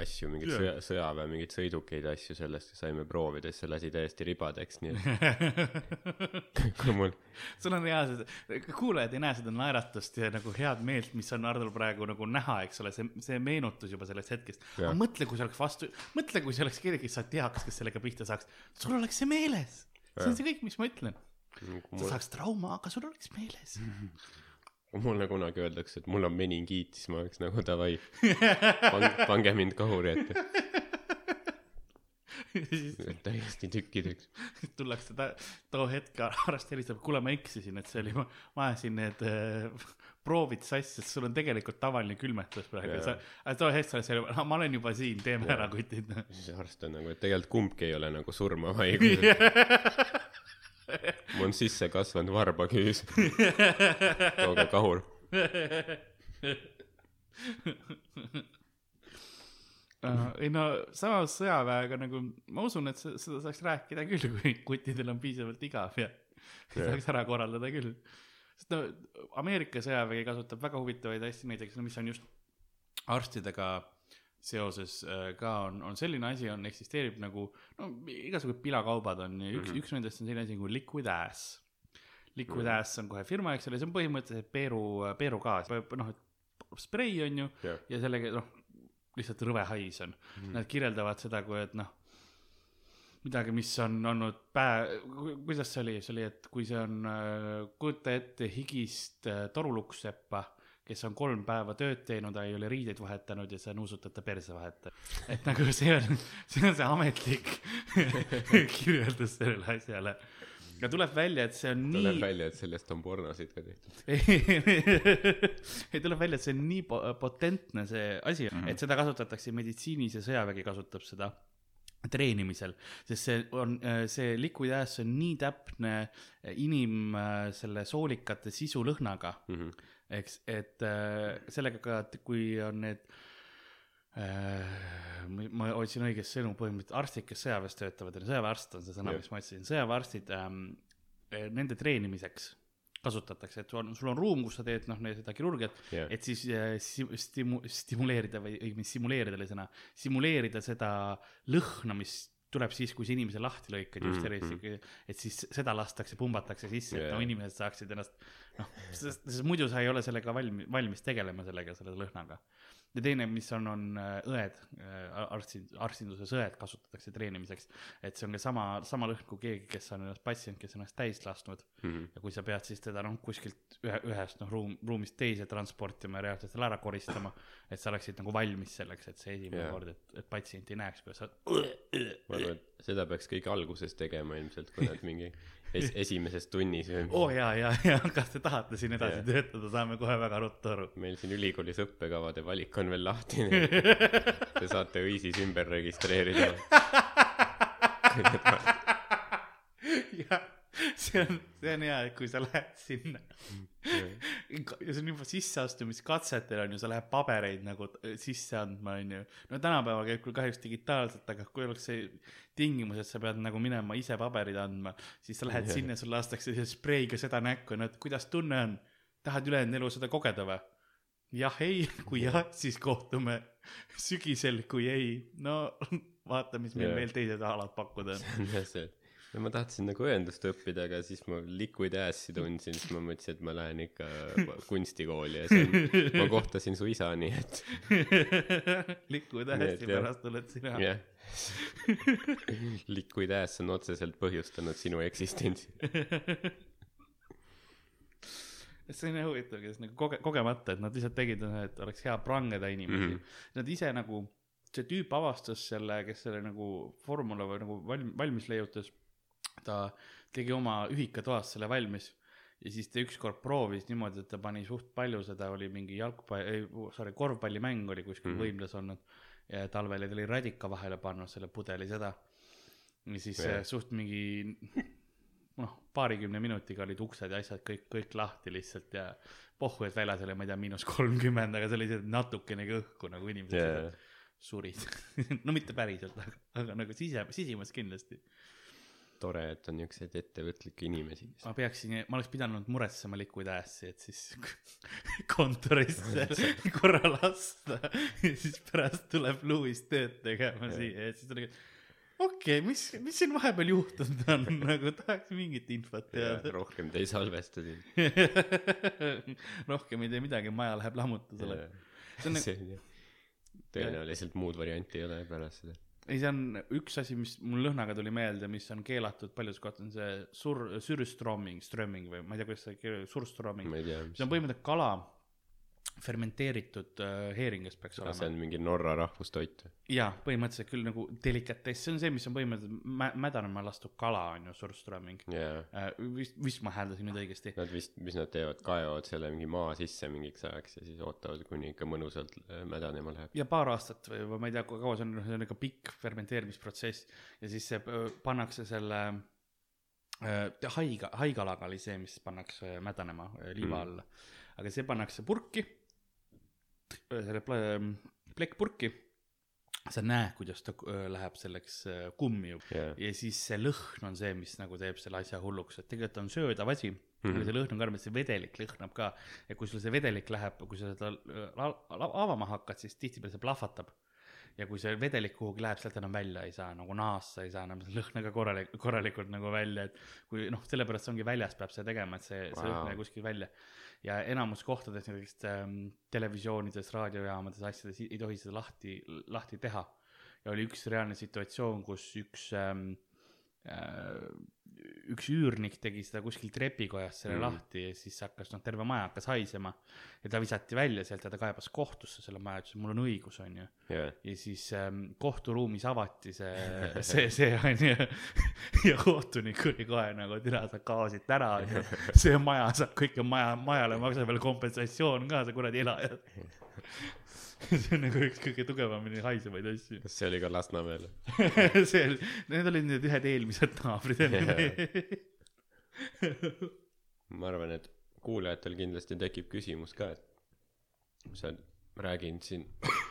asju, mingeid Jaa. sõja, sõjaväe mingeid sõidukeid, asju sellest saime proovida, siis see lasi täiesti ribadeks, nii et [LAUGHS] kui mul, sul on reaalselt, kuulajad ei näe seda naeratust ja nagu head meelt, mis on Hardol praegu nagu näha, eks ole, see, see meenutus juba sellest hetkest. aga mõtle, kui see oleks vastu, mõtle, kui see oleks kellegi, kes sa teaks, kes sellega pihta saaks, sul oleks see meeles. see on see kõik, mis ma ütlen. kui sa mul, saaks trauma, aga sul oleks meeles. [LAUGHS] mulle kunagi öeldakse, et mul on meningiit, siis ma oleks nagu davai, [LAUGHS] pange mind kahuri ette, siis [LAUGHS] täiesti tükkideks. tullakse ta, too hetk arst helistab, kuule, ma eksisin, et see oli, ma, ajasin need äh, proovid sassi, sest sul on tegelikult tavaline külmetus praegu ja sa, too hetk sa oled seal, ma olen juba siin, teeme Jaa. ära, kutid. siis arst on nagu, et tegelikult kumbki ei ole nagu surmav [LAUGHS] haigus. [LAUGHS] mul on sisse kasvanud varbaküüs. tooge kahur. [LAUGHS] ei no samas sõjaväega nagu ma usun, et se- seda saaks rääkida küll, kui kuttidel on piisavalt igav [LAUGHS] ja saaks ära korraldada küll. sest no Ameerika sõjavägi kasutab väga huvitavaid asju, näiteks no mis on just arstidega seoses äh, ka on, on selline asi on, eksisteerib nagu no igasugused pilakaubad on ja üks mm. -hmm. üks nendest on selline asi nagu liquid ass. Liquid mm -hmm. ass on kohe firma, eks ole, see on põhimõtteliselt Peeru, Peeru gaas, noh, sprei on ju jah, ja sellega noh, lihtsalt rõve hais on mm.. Nad kirjeldavad seda kui, et noh, midagi, mis on olnud päev, kuidas see oli, see oli, et kui see on, kujuta ette higist äh, torulukseppa, kes on kolm päeva tööd teinud, ei ole riideid vahetanud ja sa nuusutad ta perse vaheta. et nagu see on, see on see ametlik [LAUGHS] kirjeldus sellele asjale. ja tuleb välja, et see on tuleb nii välja, et sellest on pornosid ka tehtud. [LAUGHS] ei tuleb välja, et see on nii po- potentne see asi mm, -hmm. et seda kasutatakse meditsiinis ja sõjavägi kasutab seda treenimisel, sest see on, see liquid ass on nii täpne inim äh, selle soolikate sisulõhnaga, Mhm. eks, et äh, sellega ka, kui on need äh, ma- otsin õigest sõnu, põhimõtteliselt arstid, kes sõjaväes töötavad, sõjaväearst on see sõna, mis ma otsisin, sõjaväearstid ähm,, nende treenimiseks kasutatakse, et sul on, sul on ruum, kus sa teed noh, seda kirurgiat jah, et siis äh, stimu-, stimuleerida või õigemini simuleerida oli sõna, simuleerida seda lõhna, mis tuleb siis, kui sa inimese lahti lõikad just Mhm. eriti, et siis seda lastakse, pumbatakse sisse, et Jaa. no inimesed saaksid ennast noh, sest muidu sa ei ole sellega valmis, valmis tegelema sellega, selle lõhnaga. Ja teine, mis on, on äh, õed, arstid, arstinuses õed kasutatakse treenimiseks. et see on ka sama, sama lõhn kui keegi, kes on ennast, patsient, kes on ennast täis lasknud Mhm. ja kui sa pead siis teda noh, kuskilt ühe, ühest noh, ruum, ruumist teise transportima ja reaalselt selle ära koristama, et sa oleksid nagu valmis selleks, et see esimene Jaa. kord, et, et patsient ei näeks, kuidas sa ma arvan, et seda peaks kõik alguses tegema ilmselt, kui nad mingi es-, [LAUGHS] esimeses tunnis või oo oh, jaa, jaa, jaa, kas te tahate siin edasi Jaa. töötada, saame kohe väga ruttu aru. meil siin ülikoolis õppekavade valik on veel lahti. [LAUGHS] Te saate õisis ümber registreerida. [LAUGHS] jah, [LAUGHS] see on, see on hea, et kui sa lähed sinna ja see on juba sisseastumiskatsetel on ju, sa lähed pabereid nagu t- sisse andma, onju. no tänapäeval käib küll kahjuks digitaalselt, aga kui oleks see tingimus, et sa pead nagu minema ise paberid andma, siis sa lähed Jah. sinna, sulle lastakse selle spreiga seda näkku, no et kuidas tunne on, tahad ülejäänud elu seda kogeda või? jah, ei, kui jah, siis kohtume sügisel, kui ei, no [LAUGHS] vaata, mis meil Jah. veel teised alad pakkuda on. see, no ma tahtsin nagu õendust õppida, aga siis ma liquid ass'i tundsin, siis ma mõtlesin, et ma lähen ikka kunstikooli ja on, ma [LAUGHS] kohtasin su isa, nii et [LAUGHS] hästi, jah. pärast oled sina. jah. [LAUGHS] Liquid ass on otseselt põhjustanud sinu eksistentsi. see on jah huvitav, kuidas nagu koge-, kogemata, et nad lihtsalt tegid, et oleks hea prangeda inimesi mm. -hmm. Nad ise nagu, see tüüp avastas selle, kes selle nagu formula või nagu valm-, valmis leiutas, ta tegi oma ühikatoas selle valmis ja siis ta ükskord proovis niimoodi, et ta pani suht palju seda, oli mingi jalgpall, ei, sorry, korvpallimäng oli kuskil mm. -hmm. võimlas olnud ja talvel ja ta oli radika vahele pannud selle pudeli seda. ja siis yeah. suht mingi noh, paarikümne minutiga olid uksed ja asjad kõik, kõik lahti lihtsalt ja pohhu, et väljas oli, ma ei tea, miinus kolmkümmend, aga see oli lihtsalt natukenegi õhku nagu inimesed yeah., surid [LAUGHS] no mitte päriselt, aga, aga nagu sise, sisimas kindlasti. tore, et on niisuguseid ettevõtlikke inimesi. ma peaksin, ma oleks pidanud muretsema Liquid Assi, et siis [LAUGHS] kontorisse [LAUGHS] korra lasta ja siis pärast tuleb Louis tööd tegema siia ja siis on nagu okei okay,, mis, mis siin vahepeal juhtunud on, [LAUGHS] nagu tahaks mingit infot teada. rohkem te ei salvesta siin. rohkem ei tee midagi, maja läheb lammutusele. See on nagu- tõenäoliselt muud varianti ei ole pärast seda. ei, see on üks asi, mis mul lõhnaga tuli meelde, mis on keelatud paljudes kohtades, on see sur-, sürströmming, strömming või ma ei tea, kuidas see keer-, surströmming. see on põhimõtteliselt kala fermenteeritud äh, heeringas peaks aga see olema. on mingi Norra rahvustoit. jaa, põhimõtteliselt küll nagu delikatess, see on see, mis on põhimõtteliselt mä-, mädanema lastud kala on ju, surströmming jaa, äh,. vist, vist ma hääldasin nüüd õigesti. nad vist, mis nad teevad, kaevavad selle mingi maa sisse mingiks ajaks ja siis ootavad, kuni ikka mõnusalt äh, mädanema läheb. ja paar aastat või, või ma ei tea, kui kaua see on, see on ikka pikk fermenteerimisprotsess ja siis see pannakse selle haiga, haigalaga oli see, mis pannakse mädanema liiva Mm. alla. aga see pannakse purki, selle pla- plekkpurki, sa näed, kuidas ta öö, läheb selleks öö, kummijub jaa, ja siis see lõhn on see, mis nagu teeb selle asja hulluks, et tegelikult on söödav asi mm. -hmm. see lõhn on karm, et see vedelik lõhnab ka. ja kui sul see vedelik läheb, kui sa seda äh, avama hakkad, siis tihtipeale see plahvatab. ja kui see vedelik kuhugi läheb, sealt enam välja ei saa, nagu naasta ei saa enam seda lõhna ka korralik-, korralikult nagu välja, et kui noh, sellepärast ongi väljas peab see tegema, et see, see lõhn jäi kuskil välja. Ja enamus kohtades näiteks ähm, televisioonides, raadiojaamades, asjades ei tohi seda lahti, lahti teha. ja oli üks reaalne situatsioon, kus üks ähm, äh, üks üürnik tegi seda kuskil trepikojas selle mm. lahti ja siis hakkas noh, terve maja hakkas haisema ja ta visati välja sealt ja ta kaebas kohtusse selle maja, ütles, et mul on õigus, onju. jaa, ja siis ähm, kohturuumis avati see, [LAUGHS] see, see onju [LAUGHS] ja kohtunik oli kohe nagu, tina sa kaosid ära, onju. see maja saab kõike maja, majale maksab veel kompensatsioon ka, see kuradi elaja. [LAUGHS] [LAUGHS] see on nagu üks kõige tugevamini haisevaid asju. kas see oli ka Lasnamäel? [LAUGHS] see, need olid need ühed eelmised naabrid enne ma arvan, et kuulajatel kindlasti tekib küsimus ka, et sa räägin siin,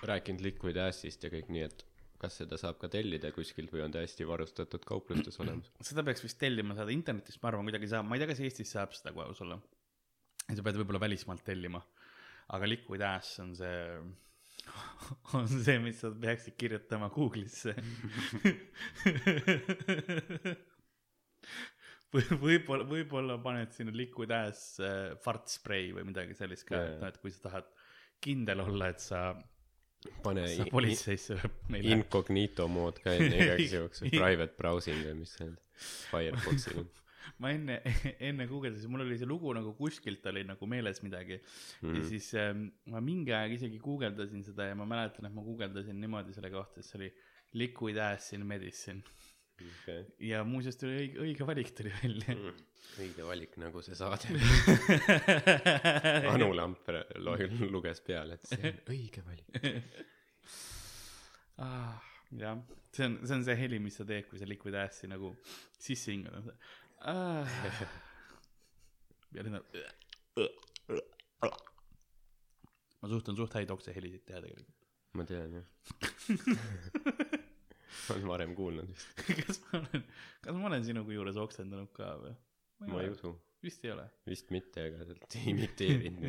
rääkinud Liquid Assist ja kõik nii, et kas seda saab ka tellida kuskilt või on ta hästi varustatud kauplustes olemas? [CLEARS THROAT] seda peaks vist tellima saada internetist, ma arvan, kuidagi saab, ma ei tea, kas Eestis saab seda, kui aus olla. sa pead võib-olla välismaalt tellima. aga Liquid Ass on see, [LAUGHS] on see, mis sa peaksid kirjutama Google'isse. [LAUGHS] Või võib-olla, võib-olla paned sinna Liquid Ass äh, fartspray või midagi sellist ka, et noh, et kui sa tahad kindel olla, et sa pane sa politseisse meile. incognito mood ka enne igaks [LAUGHS] juhuks või private browsing või mis see on? Firefoxiga ma enne, [LAUGHS] enne guugeldasin, mul oli see lugu nagu kuskilt oli nagu meeles midagi mm. ja siis ähm, ma mingi aeg isegi guugeldasin seda ja ma mäletan, et ma guugeldasin niimoodi selle kohta, et see oli liquid ass in medicine okay. ja muuseas tuli õige, õige valik tuli välja. õige valik nagu see saade [LAUGHS] Anu Lamper lo- luges peale et see on õige valik [LAUGHS] ah,. jah, see on, see on see heli, mis sa teed, kui sa liquid ass'i nagu sisse hingad ah. [LAUGHS] on. ma suhtun suht häid oksehelisid teha tegelikult. ma tean jah [LAUGHS] olen varem kuulnud vist kas ma olen, kas ma olen sinuga juures oksendanud ka või? ma ei usu vist ei ole. vist mitte ega sealt [LAUGHS] imiteerinud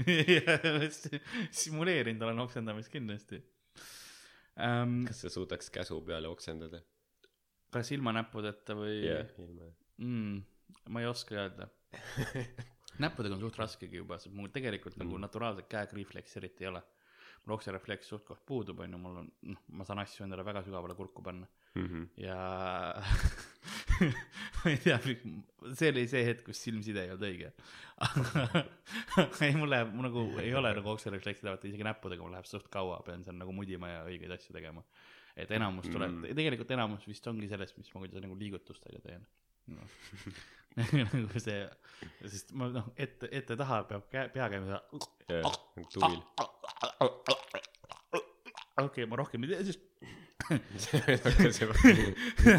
simuleerinud olen oksendamist kindlasti um,. kas sa suudaks käsu peale oksendada kas ilma näppudeta või jah ilma mm,? Ma ei oska öelda. [LAUGHS] näppudega on suht raskegi juba, sest mul tegelikult mm. nagu naturaalset käekriifleksi eriti ei ole. mul okserefleks suht koht puudub, onju, mul on, noh, ma saan asju endale väga sügavale kurku panna mm -hmm. ja [LAUGHS] ma ei tea, see oli see hetk, kus silmside ei olnud õige. [LAUGHS] ei, mul läheb, mul nagu ei ole nagu okserefleksi vaata isegi näppudega, mul läheb suht kaua, pean seal nagu mudima ja õigeid asju tegema. et enamus tuleb Mm. mm., tegelikult enamus vist ongi sellest, mis ma kuidagi nagu liigutustega teen no.. [LAUGHS] nagu see, sest ma noh, ette, ette-taha peab käe, pea käima jah nagu tuvil okei, ma rohkem ei tea, juba [LAUGHS]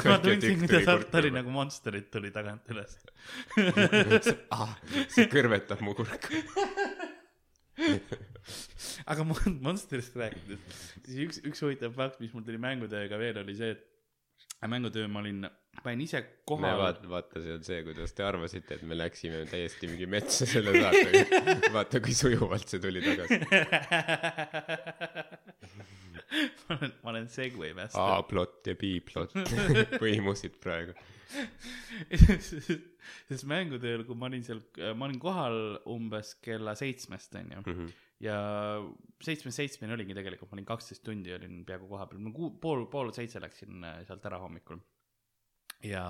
ma tundsin, kuidas Artari nagu monsterit tuli tagant üles. [LAUGHS] ah, see kõrvetab mu kurku. Aga mon- Monsterist rääkides, siis üks, üks huvitav fakt, mis mul tuli mängutööga veel, oli see, et mängutöö ma olin, panin ise me kohale. vaata vaata see on see kuidas te arvasite et me läksime täiesti mingi metsa selle saatega [LAUGHS] vaata kui sujuvalt see tuli tagasi [LAUGHS] ma olen, ma olen Segway master. plott ja B plott [LAUGHS] põimusid praegu sest mängutööl, kui ma olin seal, ma olin kohal umbes kella seitsmest, onju. Mhm. Ja seitsmest seitsmeni olingi tegelikult, ma olin kaksteist tundi olin peaaegu kohapeal, ma kuu-, pool, pool seitse läksin äh, sealt ära hommikul. ja,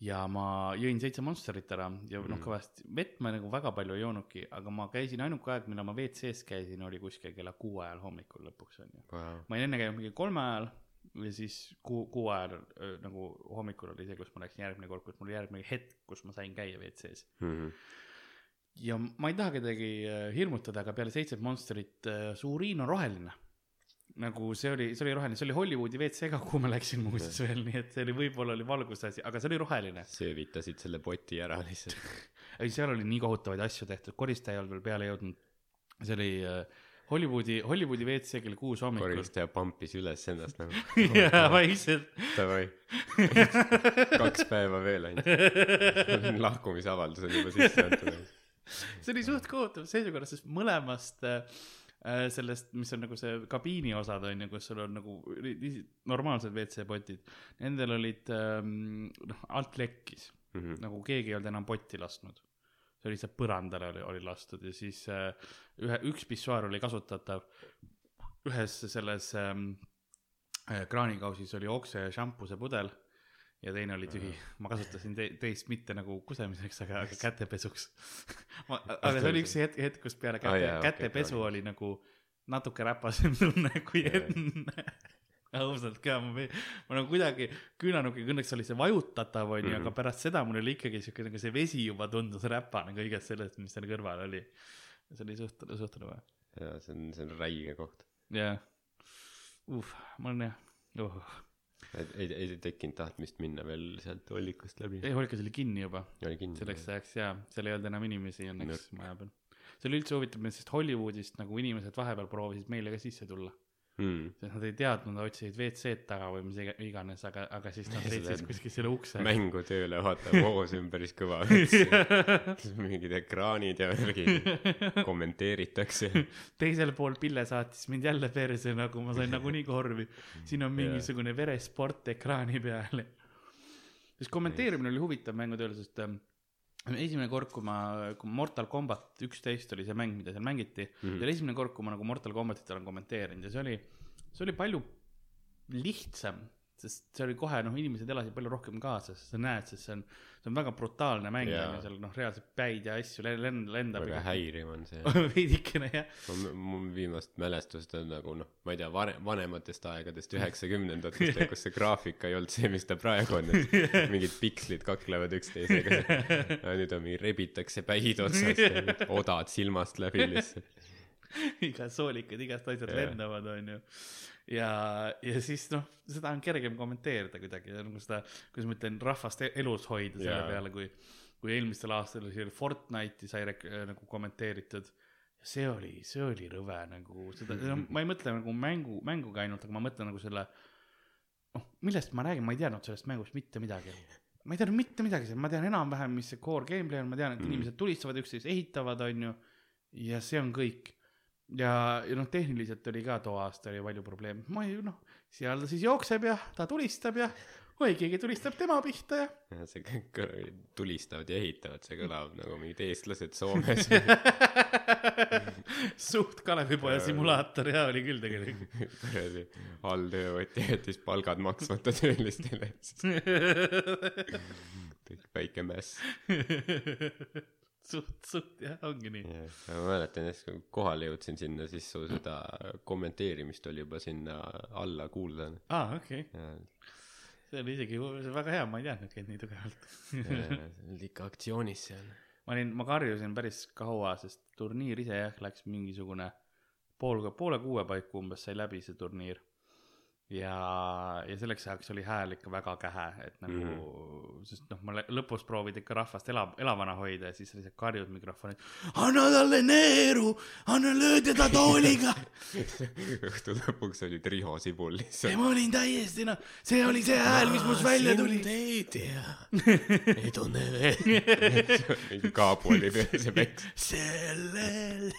ja ma jõin seitse Monsterit ära ja noh, Mm. kõvasti, vett ma nagu väga palju ei joonudki, aga ma käisin, ainuke aeg, millal ma WC-s käisin, oli kuskil kella kuue ajal hommikul lõpuks onju. wow. ma olin enne käinud mingi kolme ajal ja siis kuu, kuu ajal öö, nagu hommikul oli see, kus ma läksin järgmine kord, kus mul järgmine hetk, kus ma sain käia WC-s. mm -hmm. Ja ma ei taha kedagi äh, hirmutada, aga peale seitset Monsterit äh, su uriin on roheline. nagu see oli, see oli roheline, see oli Hollywoodi WC ka, kuhu ma läksin muuseas veel, nii et see oli, võib-olla oli valguse asi, aga see oli roheline. söövitasid selle poti ära lihtsalt [LAUGHS] ei, seal oli nii kohutavaid asju tehtud, koristaja ei olnud veel peale jõudnud. see oli äh, Hollywoodi, Hollywoodi WC kell kuus hommikul. koristaja pampis üles ennast nagu [LAUGHS] jaa, vaikselt. davai [LAUGHS] kaks päeva veel ainult lahkumisavaldus on juba sisse antud [LAUGHS] see oli suht kohutav seisukorras, sest mõlemast äh, äh, sellest, mis on nagu see kabiini osad on ju, kus sul on nagu normaalsed WC-potid, nendel olid ähm, noh, alt lekkis mm -hmm. nagu keegi ei olnud enam potti lasknud. see oli lihtsalt põrandale oli, oli lastud ja siis äh, ühe, üks pissuaar oli kasutatav. ühes selles ähm, äh, kraanikausis oli okse šampuse pudel ja teine oli tühi. ma kasutasin te teist mitte nagu kusemiseks, aga, aga kätepesuks. [LAUGHS] aga see oli üks hetk, hetk, kus peale käte jaa, ah,, okei, kätepesu kraanik. oli nagu natuke räpasem tunne [LAUGHS] kui Jaa. enne. ausalt ka, ma, ma nagu kuidagi küünarnukiga, õnneks oli see vajutatav onju -hmm. Mhm. aga pärast seda mul oli ikkagi siuke nagu see vesi juba tundus räpane kõigest sellest, mis seal kõrval oli. see oli suht, suht rõve. ja see on see on räige koht jah. uh, ma olen jah uh.. Et ei ei tekkinud tahtmist minna veel sealt hollikust läbi. Ei, hoolikas oli kinni juba, selleks ajaks jaa, seal ei olnud enam inimesi õnneks maja peal. see oli üldse huvitav, sest Hollywoodist nagu inimesed vahepeal proovisid meile ka sisse tulla. Mm. sest nad ei teadnud, nad otsisid WC-d taga või mis iga- iganes, aga, aga siis nad leidsid kuskil selle ukse. mängutööle vaata hoos [LAUGHS] ümberis kõva mingid ekraanid ja värgid [LAUGHS] kommenteeritakse teisel pool Pille saatis mind jälle perse, nagu ma sain nagunii korvi. siin on mingisugune veresport ekraani peal. siis kommenteerimine oli huvitav mängutööl, sest ähm, esimene kord, kui ma, kui Mortal Combat üksteist oli see mäng, mida seal mängiti mm. -hmm. see oli esimene kord, kui ma nagu Mortal Combatit olen kommenteerinud ja see oli see oli palju lihtsam, sest see oli kohe noh, inimesed elasid palju rohkem kaasas, sa näed, sest see on, see on väga brutaalne mäng on ju, seal noh, reaalselt päid ja asju lend-, lend-, lendab väga. häiriv on see. [LAUGHS] veidikene jah, mul viimast mälestust on nagu noh, ma ei tea, vanem, vanematest aegadest, üheksakümnendatest, kus see graafika ei olnud see, mis ta praegu on, et [LAUGHS] mingid pikslid kaklevad üksteisega. [LAUGHS] nüüd on mingi, rebitakse päid otsast ja odad silmast läbi lihtsalt. [LAUGHS] igast soolikad, igast asjad Jah. lendavad, onju. ja, ja siis noh, seda on kergem kommenteerida kuidagi, nagu seda, kuidas ma ütlen, rahvast e- elus hoida selle Jaa. peale, kui, kui eelmistel aastatel oli Fortnite'i sai nagu kommenteeritud. see oli, see oli rõve nagu seda, [LAUGHS] ma ei mõtle nagu mängu, mänguga ainult, aga ma mõtlen nagu selle, noh, millest ma räägin, ma ei teadnud sellest mängust mitte midagi ma ei teadnud mitte midagi ma tean enam-vähem, mis see core gameplay on, ma tean, et Mm. inimesed tulistavad üksteist, ehitavad, onju. ja see on kõik. ja, ja noh, tehniliselt oli ka too aasta oli palju probleeme, ma ei noh, seal ta siis jookseb ja ta tulistab ja oi, keegi tulistab tema pihta ja [LAUGHS] see kõik tulistavad ja ehitavad, see kõlab nagu mingid eestlased Soomes. [LAUGHS] suht Kalevipoja Jaa. simulaator ja oli küll tegelikult. alltöövõtja jättis palgad maksmata töölistele. [LAUGHS] väike mäss. suht, suht jah, ongi nii. ma mäletan jah, kui kohale jõudsin sinna, siis su seda kommenteerimist oli juba sinna alla kuulda. aa, okei okay., see oli isegi väga hea, ma ei teadnudki, et nii tugevalt. [LAUGHS] olid ikka aktsioonis seal. ma olin, ma karjusin päris kaua, sest turniir ise jah, läks mingisugune pool, poole kuue paiku umbes sai läbi see turniir. ja, ja selleks ajaks oli hääl ikka väga kähe, et nagu mm., sest noh, ma lõ- lõpus proovid ikka rahvast ela, elavana hoida ja siis lihtsalt karjud mikrofoni. anna talle neeru, anna löö teda tooliga. [LAUGHS] õhtu lõpuks olid Riho Sibul lihtsalt. ma olin täiesti noh, see oli see hääl, mis must välja tuli. ei tea, [LAUGHS] ei tunne veel. [LAUGHS] mingi kaabu oli peal see peks. sellel.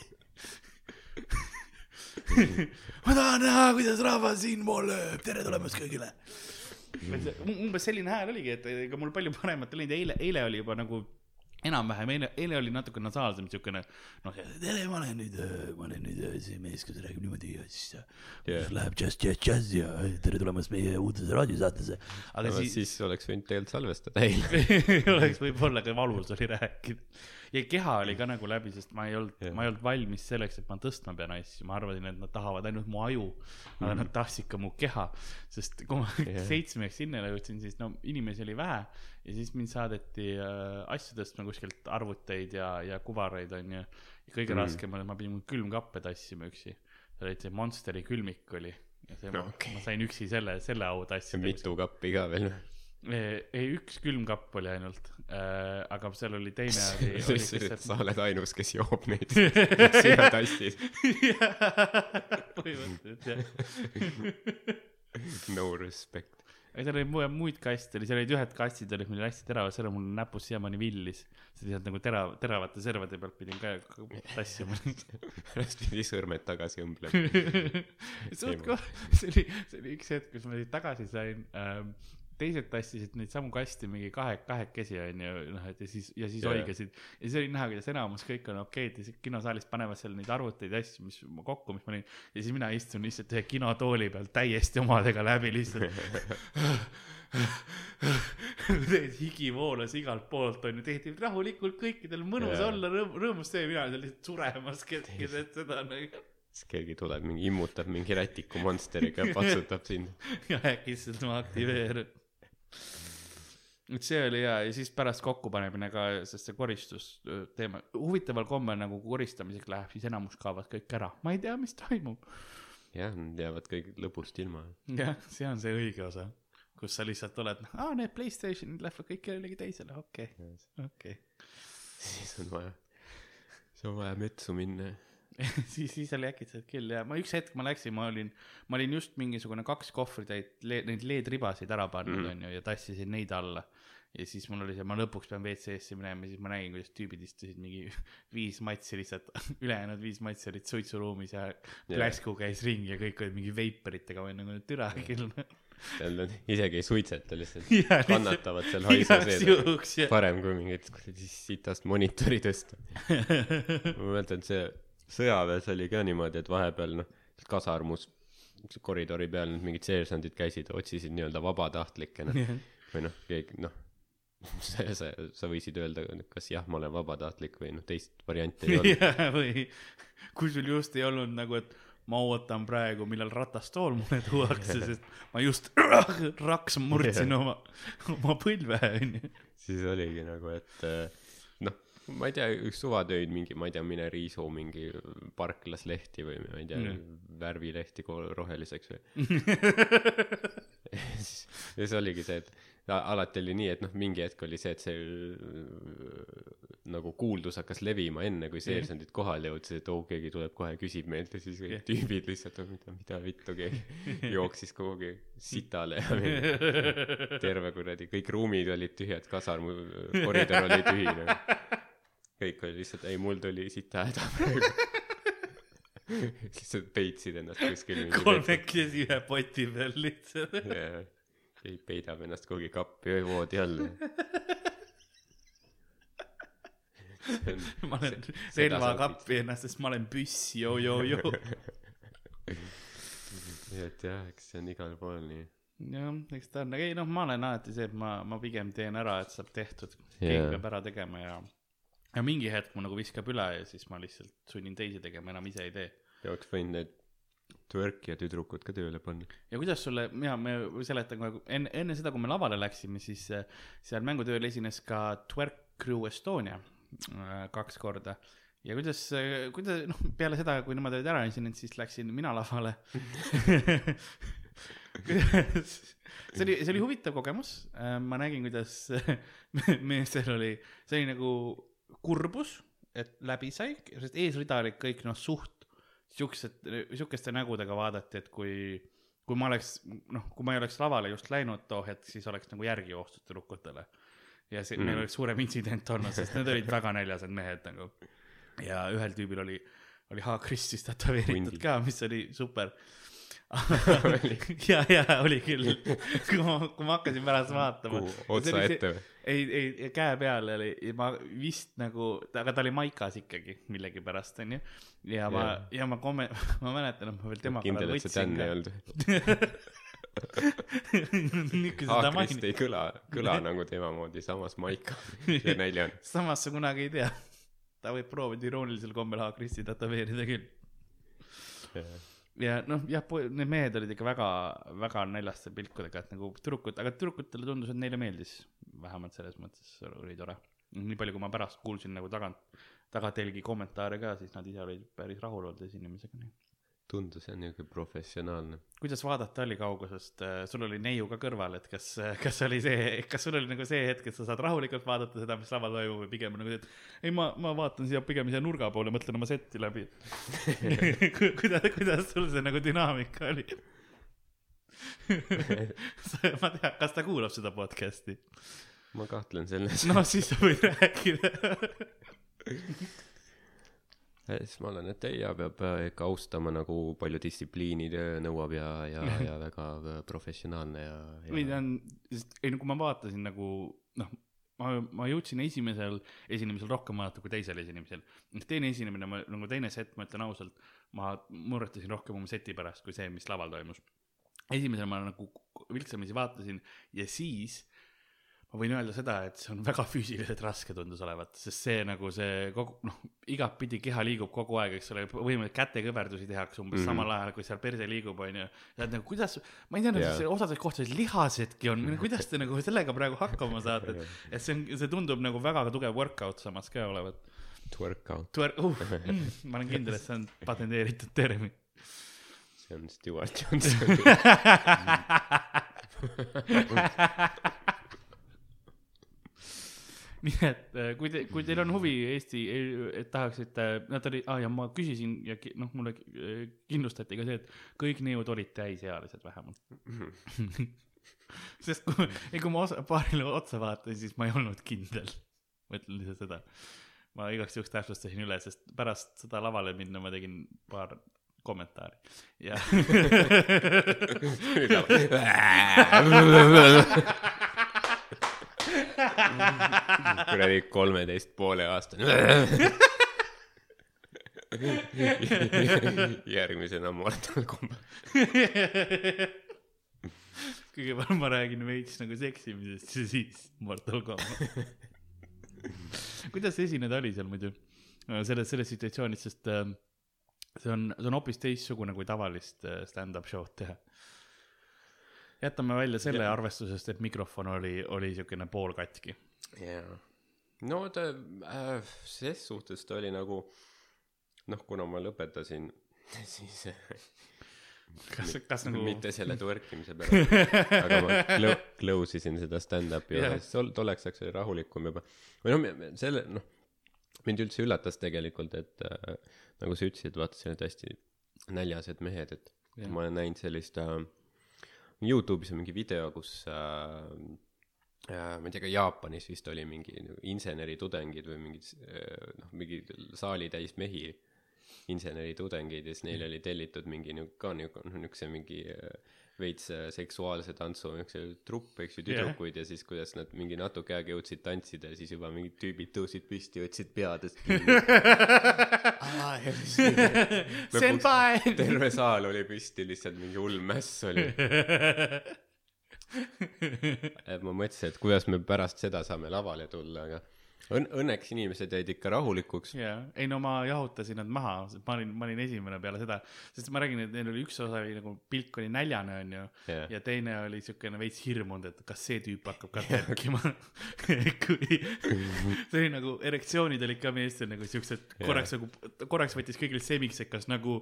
[LAUGHS] ma tahan näha, kuidas rahvas siinpool lööb, tere tulemast kõigile. umbes selline hääl oligi, et ega mul palju paremat ei läinud, eile, eile oli juba nagu enam-vähem, eile, eile oli natuke nasaalsem siukene, noh, tere, ma olen nüüd, ma olen nüüd see mees, kes räägib niimoodi ja siis yeah. Läheb džäss, džäss, džäss ja tere tulemast meie uudise raadiosaatesse. aga aga siis, siis oleks võinud tegelikult salvestada eile. [LAUGHS] oleks võib-olla ka valus oli rääkida. Ja keha oli ka nagu läbi, sest ma ei olnud ma ei olnud valmis selleks, et ma tõstma pean asju, ma arvasin, et nad tahavad ainult mu aju, aga nad tahtsid ka mu keha, sest kui ma Jah. seitsmeks sinnale jõudsin, siis no inimesi oli vähe ja siis mind saadeti äh, asju tõstma kuskilt arvuteid ja, ja kuvaraid onju. ja kõige Mm. mm. raskem oli, ma pidin külmkappe tassima üksi, see oli see Monsteri külmik oli ja see No okay. ma sain üksi selle, selle au tassida. mitu kappi ka veel. ei, ei, üks külmkapp oli ainult äh,, aga seal oli teine [LAUGHS] oli, oli sest sa lihtsalt. oled ainus, kes joob neid [LAUGHS] [LAUGHS] sina tassis. põhimõtteliselt jah. no respect. ei, seal oli mu- muid kaste oli, seal olid ühed kastid olid meil hästi teravad, seal on mul näpus siiamaani villis. see lihtsalt nagu terav, teravate servade pealt pidin ka tassima. pärast pidi sõrmed tagasi õmblema. see oli, see oli üks hetk, kus ma tagasi sain ähm,. Teised tassisid neid samu kaste mingi kahe, kahekesi onju, noh, et ja siis, ja siis Jaa. oigasid. ja siis oli näha, kuidas enamus kõik on okeid ja siis kinosaalis panevad seal neid arvuteid ja asju, mis ma kokku, mis ma olin. ja siis mina istun lihtsalt ühe kinotooli peal täiesti omadega läbi lihtsalt. [LAUGHS] higi voolas igalt poolt onju, tehti rahulikult kõikidel mõnus Jaa. olla, rõõm, rõõmus see, mina olin lihtsalt suremas keset seda nagu siis keegi tuleb mingi immutab mingi rätiku monsteriga [LAUGHS] patsutab sind. ja äkki lihtsalt ma aktiveerun. Et see oli hea ja siis pärast kokkupanemine ka, sest see koristus öö, teema, huvitaval kombel nagu koristamiseks läheb, siis enamus kaovad kõik ära, ma ei tea, mis toimub. jah, nad jäävad kõik lõbust ilma. jah, see on see õige osa, kus sa lihtsalt oled, aa need Playstationid lähevad kõik kellelegi teisele, okei okay., okei siis on vaja, siis on vaja metsu minna. [LAUGHS] siis, siis oli äkitselt küll ja ma üks hetk ma läksin, ma olin, ma olin just mingisugune kaks kohvritäit le, neid LED-ribasid ära pannud Mm. onju ja tassisin neid alla. ja siis mul oli see, ma lõpuks pean WC-sse minema ja siis ma nägin, kuidas tüübid istusid mingi [LAUGHS] viis matsi lihtsalt, [LAUGHS] ülejäänud viis matsi olid suitsuruumis ja pläsku käis ringi ja kõik olid mingi veiperitega või nagu türa küll. on, isegi ei suitseta lihtsalt. Lihtsalt- kannatavad seal igaks sees. ja. parem kui mingit kuradi sitast monitori tõsta. ma mäletan, see sõjaväes oli ka niimoodi, et vahepeal noh, kasarmus koridori peal need mingid seersandid käisid, otsisid nii-öelda vabatahtlikena või noh, keegi noh, sa, sa, sa võisid öelda, kas jah, ma olen vabatahtlik või noh, teist varianti ei olnud. jah, või kui sul just ei olnud nagu, et ma ootan praegu, millal ratastool mulle tuuakse, sest ma just raks murdsin oma, oma põlve, onju. siis oligi nagu, et noh, ma ei tea, üks suvatöid mingi, ma ei tea, mine riisu mingi parklaslehti või ma ei tea mm., värvilehti roheliseks või. [LAUGHS] [LAUGHS] ja siis oligi see, et alati oli nii, et noh, mingi hetk oli see, et see äh, nagu kuuldus hakkas levima enne, kui seersandid kohale jõudsid, et oo, keegi tuleb kohe, küsib meilt ja siis kõik tüübid lihtsalt, mida, mida vittu keegi [LAUGHS] jooksis kuhugi sitale ja terve kuradi, kõik ruumid olid tühjad, kasarm, koridor oli tühine. Kõik oli lihtsalt, ei mul tuli sita häda praegu. [LAUGHS] lihtsalt peitsid ennast kuskil. kolmekesi ühe poti peal lihtsalt. jaa, keegi peidab ennast kuhugi kappi või voodi alla. ma olen relvakappi ennast, sest ma olen püss, joo-joo-joo. nii [LAUGHS] et jah, eks see on igal pool nii. jah, eks ta on, ei noh, ma olen alati see, et ma, ma pigem teen ära, et saab tehtud. keegi Jaa. peab ära tegema ja, ja mingi hetk mu nagu viskab üle ja siis ma lihtsalt sunnin teisi tegema, enam ise ei tee. ja oleks võinud need twerkija tüdrukud ka tööle panna. ja kuidas sulle, mina, me seletan kohe, enne, enne seda, kui me lavale läksime, siis äh, seal mängutööl esines ka Twerk Crew Estonia äh, kaks korda. ja kuidas, kuidas, noh, peale seda, kui nemad olid ära esinenud, siis läksin mina lavale. [LAUGHS] see oli, see oli huvitav kogemus, ma nägin, kuidas meestel oli, see oli nagu kurbus, et läbi sai, sest eesrida olid kõik noh, suht siuksed, siukeste nägudega vaadati, et kui, kui ma oleks, noh, kui ma ei oleks lavale just läinud too hetk, siis oleks nagu järgi joostud tüdrukutele. ja see mm., meil oleks suurem intsident olnud, sest need olid väga näljased mehed nagu. ja ühel tüübil oli, oli haakristis tätoveeritud ka, mis oli super. [LAUGHS] ja, ja oli küll, kui ma, kui ma hakkasin pärast vaatama. otsa ette või? ei, ei käe peal oli, ma vist nagu, aga ta oli maikas ikkagi millegipärast onju. ja ma Jaa. ja ma komme-, [LAUGHS] ma mäletan, et ma veel tema kindel, et see Dan ei olnud. [LAUGHS] nüüd kui seda mainid, ei kõla, kõla nagu tema moodi, samas maika ja näljane. samas sa kunagi ei tea. ta võib proovida iroonilisel kombel Haakristi tätoveerida küll. Ja noh, jah, need mehed olid ikka väga, väga näljaste pilkudega, et nagu tüdrukud, aga tüdrukutele tundus, et neile meeldis. vähemalt selles mõttes oli tore. nii palju, kui ma pärast kuulsin nagu tagant, tagatelgi kommentaare ka, siis nad ise olid päris rahul olnud esinemisega. Tundus jah niuke professionaalne. kuidas vaadata oli kaugusest, sul oli neiu ka kõrval, et kas, kas oli see, kas sul oli nagu see hetk, et sa saad rahulikult vaadata seda, mis laval toimub või pigem nagu et ei, ma, ma vaatan siia pigem siia nurga poole, mõtlen oma setti läbi. [LAUGHS] kuidas, kuidas sul see nagu dünaamika oli? [LAUGHS] ma tean, kas ta kuulab seda podcast'i? ma kahtlen selles. no siis sa võid rääkida. [LAUGHS] siis ma olen, et ei, ja peab äh, ikka austama nagu palju distsipliini nõuab ja, ja, [LAUGHS] ja väga professionaalne ja, või ta ja. on, ei no kui ma vaatasin nagu noh, ma, ma jõudsin esimesel esinemisel rohkem vaadata kui teisel esinemisel. teine esinemine, ma nagu teine set, ma ütlen ausalt, ma muretasin rohkem oma seti pärast kui see, mis laval toimus. esimesel ma nagu vilksamisi vaatasin ja siis ma võin öelda seda, et see on väga füüsiliselt raske tundus olevat, sest see nagu see kogu noh, igatpidi keha liigub kogu aeg, eks ole, võimalikult kätekõverdusi tehakse umbes mm samal ajal, kui seal perse liigub, onju. ja et nagu kuidas, ma ei teadnud Jaa. yeah., osades kohtades lihasedki on, [LAUGHS] kuidas te nagu sellega praegu hakkama saate, et, et see on, see tundub nagu väga tugev workout samas ka olevat. Workout, Twer-, uh, [LAUGHS] mm, ma olen kindel, et see on patenteeritud termin. see on Stewart Johnson. [LAUGHS] [LAUGHS] nii et äh, kui te, kui teil on huvi Eesti, et tahaksite, nad olid, aa ja ma küsisin ja noh, mulle äh, kindlustati ka see, et kõik neiud olid täisealised vähemalt. [LAUGHS] sest kui, ei kui ma osa, paarile otsa vaatasin, siis ma ei olnud kindel. ma ütlen lihtsalt seda. ma igaks juhuks täpsustasin üle, sest pärast seda lavale minna ma tegin paar kommentaari ja [LAUGHS] kuradi kolmeteist poole aastane. järgmisena Mortal Combat. kõigepealt ma räägin veits nagu seksimisest ja siis Mortal Combat. kuidas esineda oli seal muidu selles, selles situatsioonis, sest äh, see on, see on hoopis teistsugune kui tavalist äh, stand-up show'd teha. Jätame välja selle Jah. arvestusest, et mikrofon oli, oli siukene poolkatki. jaa. no ta äh,, ses suhtes ta oli nagu noh, kuna ma lõpetasin, [LAUGHS] siis äh, kas, kas nagu mitte selle twerkimise pärast, [LAUGHS] aga ma clo- close isin seda stand-up'i yeah. osas, tol, tolleks ajaks oli rahulikum juba. või noh, selle, noh, mind üldse üllatas tegelikult, et äh, nagu sa ütlesid, vaata, sellised hästi näljased mehed, et yeah. ma olen näinud sellist äh,, Youtube'is on mingi video, kus äh, äh, ma ei tea, ka Jaapanis vist oli mingi nagu inseneritudengid või mingid äh, noh, mingi saali täis mehi inseneritudengid ja siis neile oli tellitud mingi niu- ka niuke noh niukse mingi äh, veits äh, seksuaalse tantsu niukse trupp eks ju tüdrukuid ja siis kuidas nad mingi natuke aega jõudsid tantsida ja siis juba mingid tüübid tõusid püsti võtsid peadest kinni. [LAUGHS] [LAUGHS] Senpai! terve saal oli püsti lihtsalt mingi hull mäss oli. Et ma mõtlesin et kuidas me pärast seda saame lavale tulla aga õn- õnneks inimesed jäid ikka rahulikuks jaa, ei no ma jahutasin nad maha, ma olin, ma olin esimene peale seda, sest ma räägin, et neil oli üks osa oli nagu pilk oli näljane, onju, Jah. ja teine oli siukene veits hirmunud, et kas see tüüp hakkab ka tärkima. [LAUGHS] kui, see oli nagu, erektsioonid olid ka meestel nagu siuksed, korraks nagu, korraks võttis kõigil semiks, et kas nagu,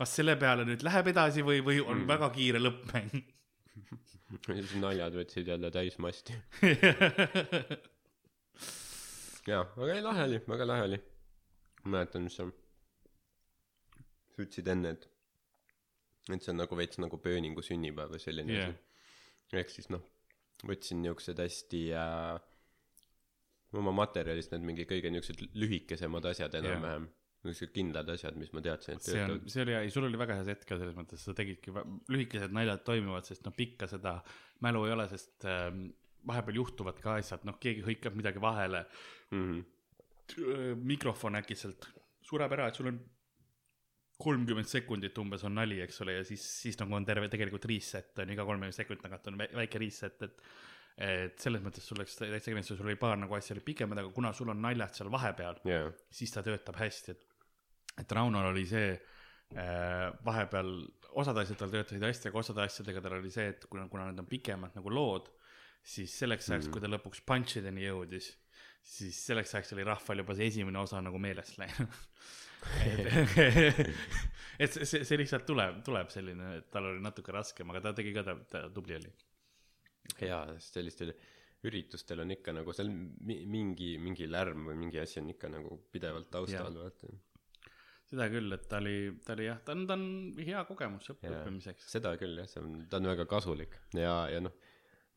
kas selle peale nüüd läheb edasi või, või on mm. väga kiire lõppmäng. [LAUGHS] naljad võtsid jälle täismasti [LAUGHS] jaa aga ei lahe oli väga lahe oli. Mäletan mis sa ütlesid enne et et see on nagu veits nagu pööningu sünnipäev või selline Jah. asi. Ehk siis noh võtsin niuksed hästi äh, oma materjalist need mingi kõige niuksed lühikesemad asjad enam-vähem. Niisugused kindlad asjad mis ma teadsin et see on, see oli, ei sul oli väga hea set ka selles mõttes, sa tegidki, lühikesed naljad toimivad, sest noh, pikka seda mälu ei ole, sest ähm, vahepeal juhtuvad ka asjad, noh, keegi hõikab midagi vahele, mm -hmm. mikrofon äkitselt sureb ära, et sul on kolmkümmend sekundit umbes on nali, eks ole, ja siis, siis nagu on terve tegelikult reset on iga kolmekümne sekundi tagant on vä- väike reset, et et selles mõttes sul oleks täitsa kindlasti, sul oli paar nagu asja oli pikemad, aga kuna sul on naljad seal vahepeal, jaa siis ta töötab hästi, et, et Raunol oli see äh, vahepeal, osad asjad tal töötasid hästi, aga osade asjadega tal oli see, et kuna, kuna need on pikemad nagu lood, siis selleks ajaks mm., kui ta lõpuks punch'ideni jõudis, siis selleks ajaks oli rahval juba see esimene osa nagu meelest läinud. et, [LAUGHS] et see, see, lihtsalt tuleb, tuleb selline, et tal oli natuke raskem, aga ta tegi ka, ta, ta tubli oli. jaa, sest sellistel üritustel on ikka nagu seal mi- mingi mingi lärm või mingi asi on ikka nagu pidevalt taustal vaata seda küll, et ta oli, ta oli jah, ta on, ta on hea kogemus õppimiseks. seda küll jah see on ta on väga kasulik ja ja noh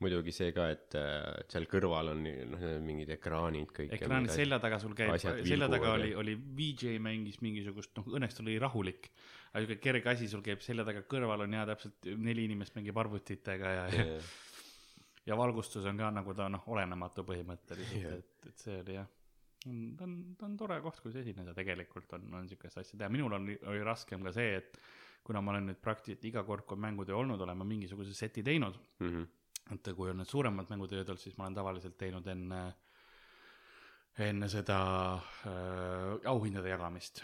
muidugi see ka et äh, seal kõrval on noh mingid ekraanid kõik ja ekraani mingid selja taga sul käib, selja taga oli ja-, oli VJ mängis mingisugust, noh õnneks ta oli rahulik. aga siuke kerge asi sul käib selja taga kõrval on ja täpselt neli inimest mängib arvutitega ja, ja, asjad. ja valgustus on ka nagu ta noh, olenematu põhimõtteliselt Jah. et, et see oli jah. ta on, ta on tore koht, kus esineda tegelikult on, on siukest asja teha, minul on, oli raskem ka see, et kuna ma olen nüüd praktiliselt iga kord, kui on mängutöö olnud, olen ma mingisuguse seti teinud Mhm. Et kui on need suuremad mängutööd olnud, siis ma olen tavaliselt teinud enne, enne seda äh, auhindade jagamist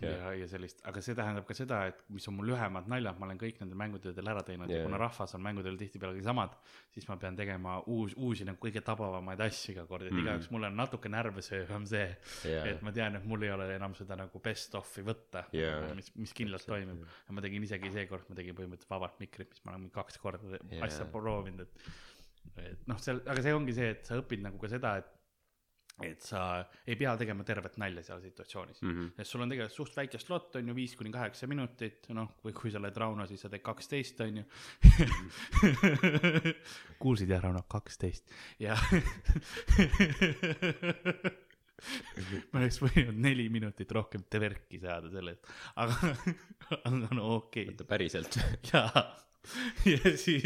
Jah. ja, ja sellist, aga see tähendab ka seda, et mis on mul lühemad naljad, ma olen kõik nendel mängutöödel ära teinud ja Jah. kuna rahvas on mängutööl tihtipeale samad, siis ma pean tegema uus, uusi nagu kõige tabavamaid asju iga kord, et Mhm. igaüks mul on natuke närvesöövam see, Jaa. et ma tean, et mul ei ole enam seda nagu best of'i võtta Jaa. mis, mis kindlalt toimib. ja ma tegin isegi seekord, ma tegin põhimõtteliselt vabalt mikrit, mis ma olen kaks korda Jaa. asja proovinud, et et noh, seal, aga see ongi see, et sa õpid nagu ka seda, et et sa ei pea tegema tervet nalja seal situatsioonis mm. Mhm. -hmm. sest sul on tegelikult suht väike slot on ju, viis kuni kaheksa minutit, noh, või kui sa oled Rauno, siis sa teed kaksteist on ju. [LAUGHS] kuulsid jah, Rauno, kaksteist ja ma oleks võinud neli minutit rohkem teverki saada selle eest, aga, aga no okei okay. oota päriselt jaa, ja siis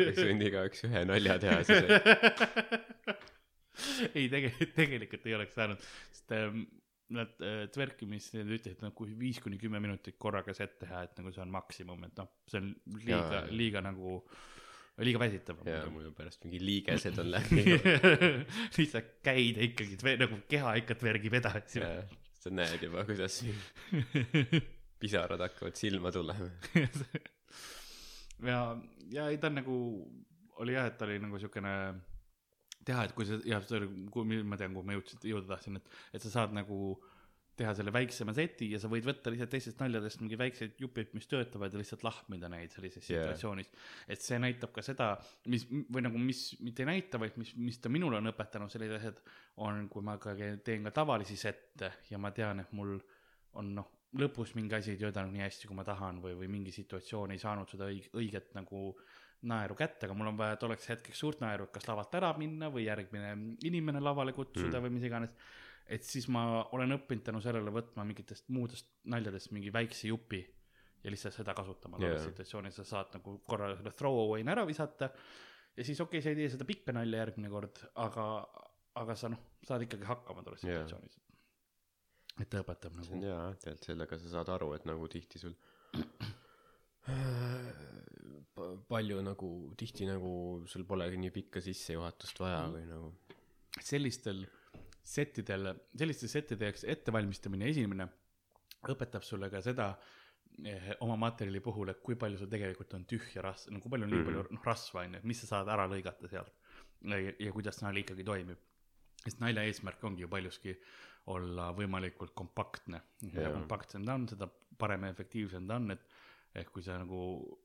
oleks võinud igaüks ühe nalja teha siis [LAUGHS] [LAUGHS] ei tegelikult tegelikult ei oleks saanud sest ähm, Need äh, tverkimist, need ütlesid, et nagu viis kuni kümme minutit korraga set teha, et nagu see on maksimum, et noh, see on liiga liiga nagu, liiga väsitav. ja mul on pärast mingi liigesed on läbi. [LAUGHS] lihtsalt käid ikkagi nagu keha ikka tvergib edasi. sa näed juba, kuidas [LAUGHS] pisarad hakkavad silma tulema. ja, ja ei ta on nagu, oli jah, et ta oli nagu siukene teha, et kui sa, jah, see oli, kui ma tean, kuhu ma jõudsin, jõuda tahtsin, et, et sa saad nagu teha selle väiksema seti ja sa võid võtta lihtsalt teistest naljadest mingi väikseid jupid, mis töötavad ja lihtsalt lahmida neid sellises Jaa. situatsioonis et see näitab ka seda, mis või nagu, mis mitte ei näita, vaid mis, mis ta minule on õpetanud, sellised asjad on, kui ma ka teen ka tavalisi sette ja ma tean, et mul on noh, lõpus mingi asi ei töötanud nii hästi, kui ma tahan või, või mingi situatsioon ei saanud seda õig-, õiget nagu naeru kätte, aga mul on vaja, et oleks hetkeks suurt naeru, et kas lavalt ära minna või järgmine inimene lavale kutsuda Mm. või mis iganes. et siis ma olen õppinud tänu sellele võtma mingitest muudest naljadest mingi väikse jupi ja lihtsalt seda kasutama Jaa. yeah. situatsioonis, sa saad nagu korra selle throw away'na ära visata ja siis okei okay,, sa ei tee seda pikka nalja järgmine kord, aga, aga sa noh, saad ikkagi hakkama tolles Jaa. situatsioonis et ta õpetab nagu, hea, tegelikult sellega sa saad aru, et nagu tihti sul [CLEARS THROAT] palju nagu tihti nagu sul polegi nii pikka sissejuhatust vaja Mm. või nagu sellistel settidel, selliste settide jaoks ettevalmistamine esimene õpetab sulle ka seda eh, oma materjali puhul, et kui palju sul tegelikult on tühja rasva, no kui palju on nii Mhm. palju noh rasva on ju, et mis sa saad ära lõigata sealt ja, ja kuidas nali ikkagi toimib. sest nalja eesmärk ongi ju paljuski olla võimalikult kompaktne. mida kompaktsem ta on, seda parem ja efektiivsem ta on, et ehk kui sa nagu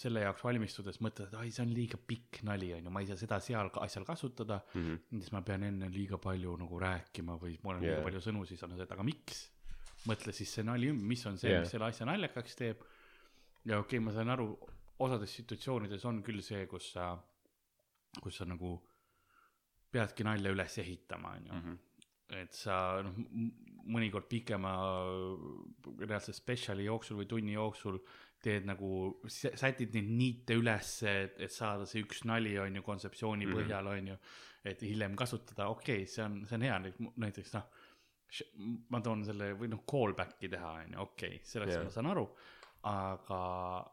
selle jaoks valmistudes mõtled, et ai, see on liiga pikk nali on ju, ma ei saa seda seal asjal kasutada mm. -hmm. siis ma pean enne liiga palju nagu rääkima või mul on yeah. Liiga palju sõnu, siis on see, et aga miks? mõtle siis see nali ümber, mis on see yeah., mis selle asja naljakaks teeb. ja okei okay,, ma saan aru, osades situatsioonides on küll see, kus sa, kus sa nagu peadki nalja üles ehitama, onju Mm -hmm. et sa noh, mõnikord pikema reaalse spetsiali jooksul või tunni jooksul teed nagu, sätid neid niite ülesse, et, et saada see üks nali on ju kontseptsiooni Mhm. põhjal on ju, et hiljem kasutada, okei okay,, see on, see on hea, näiteks noh, ma toon selle või noh, callback'i teha on ju, okei okay,, sellest yeah. ma saan aru, aga,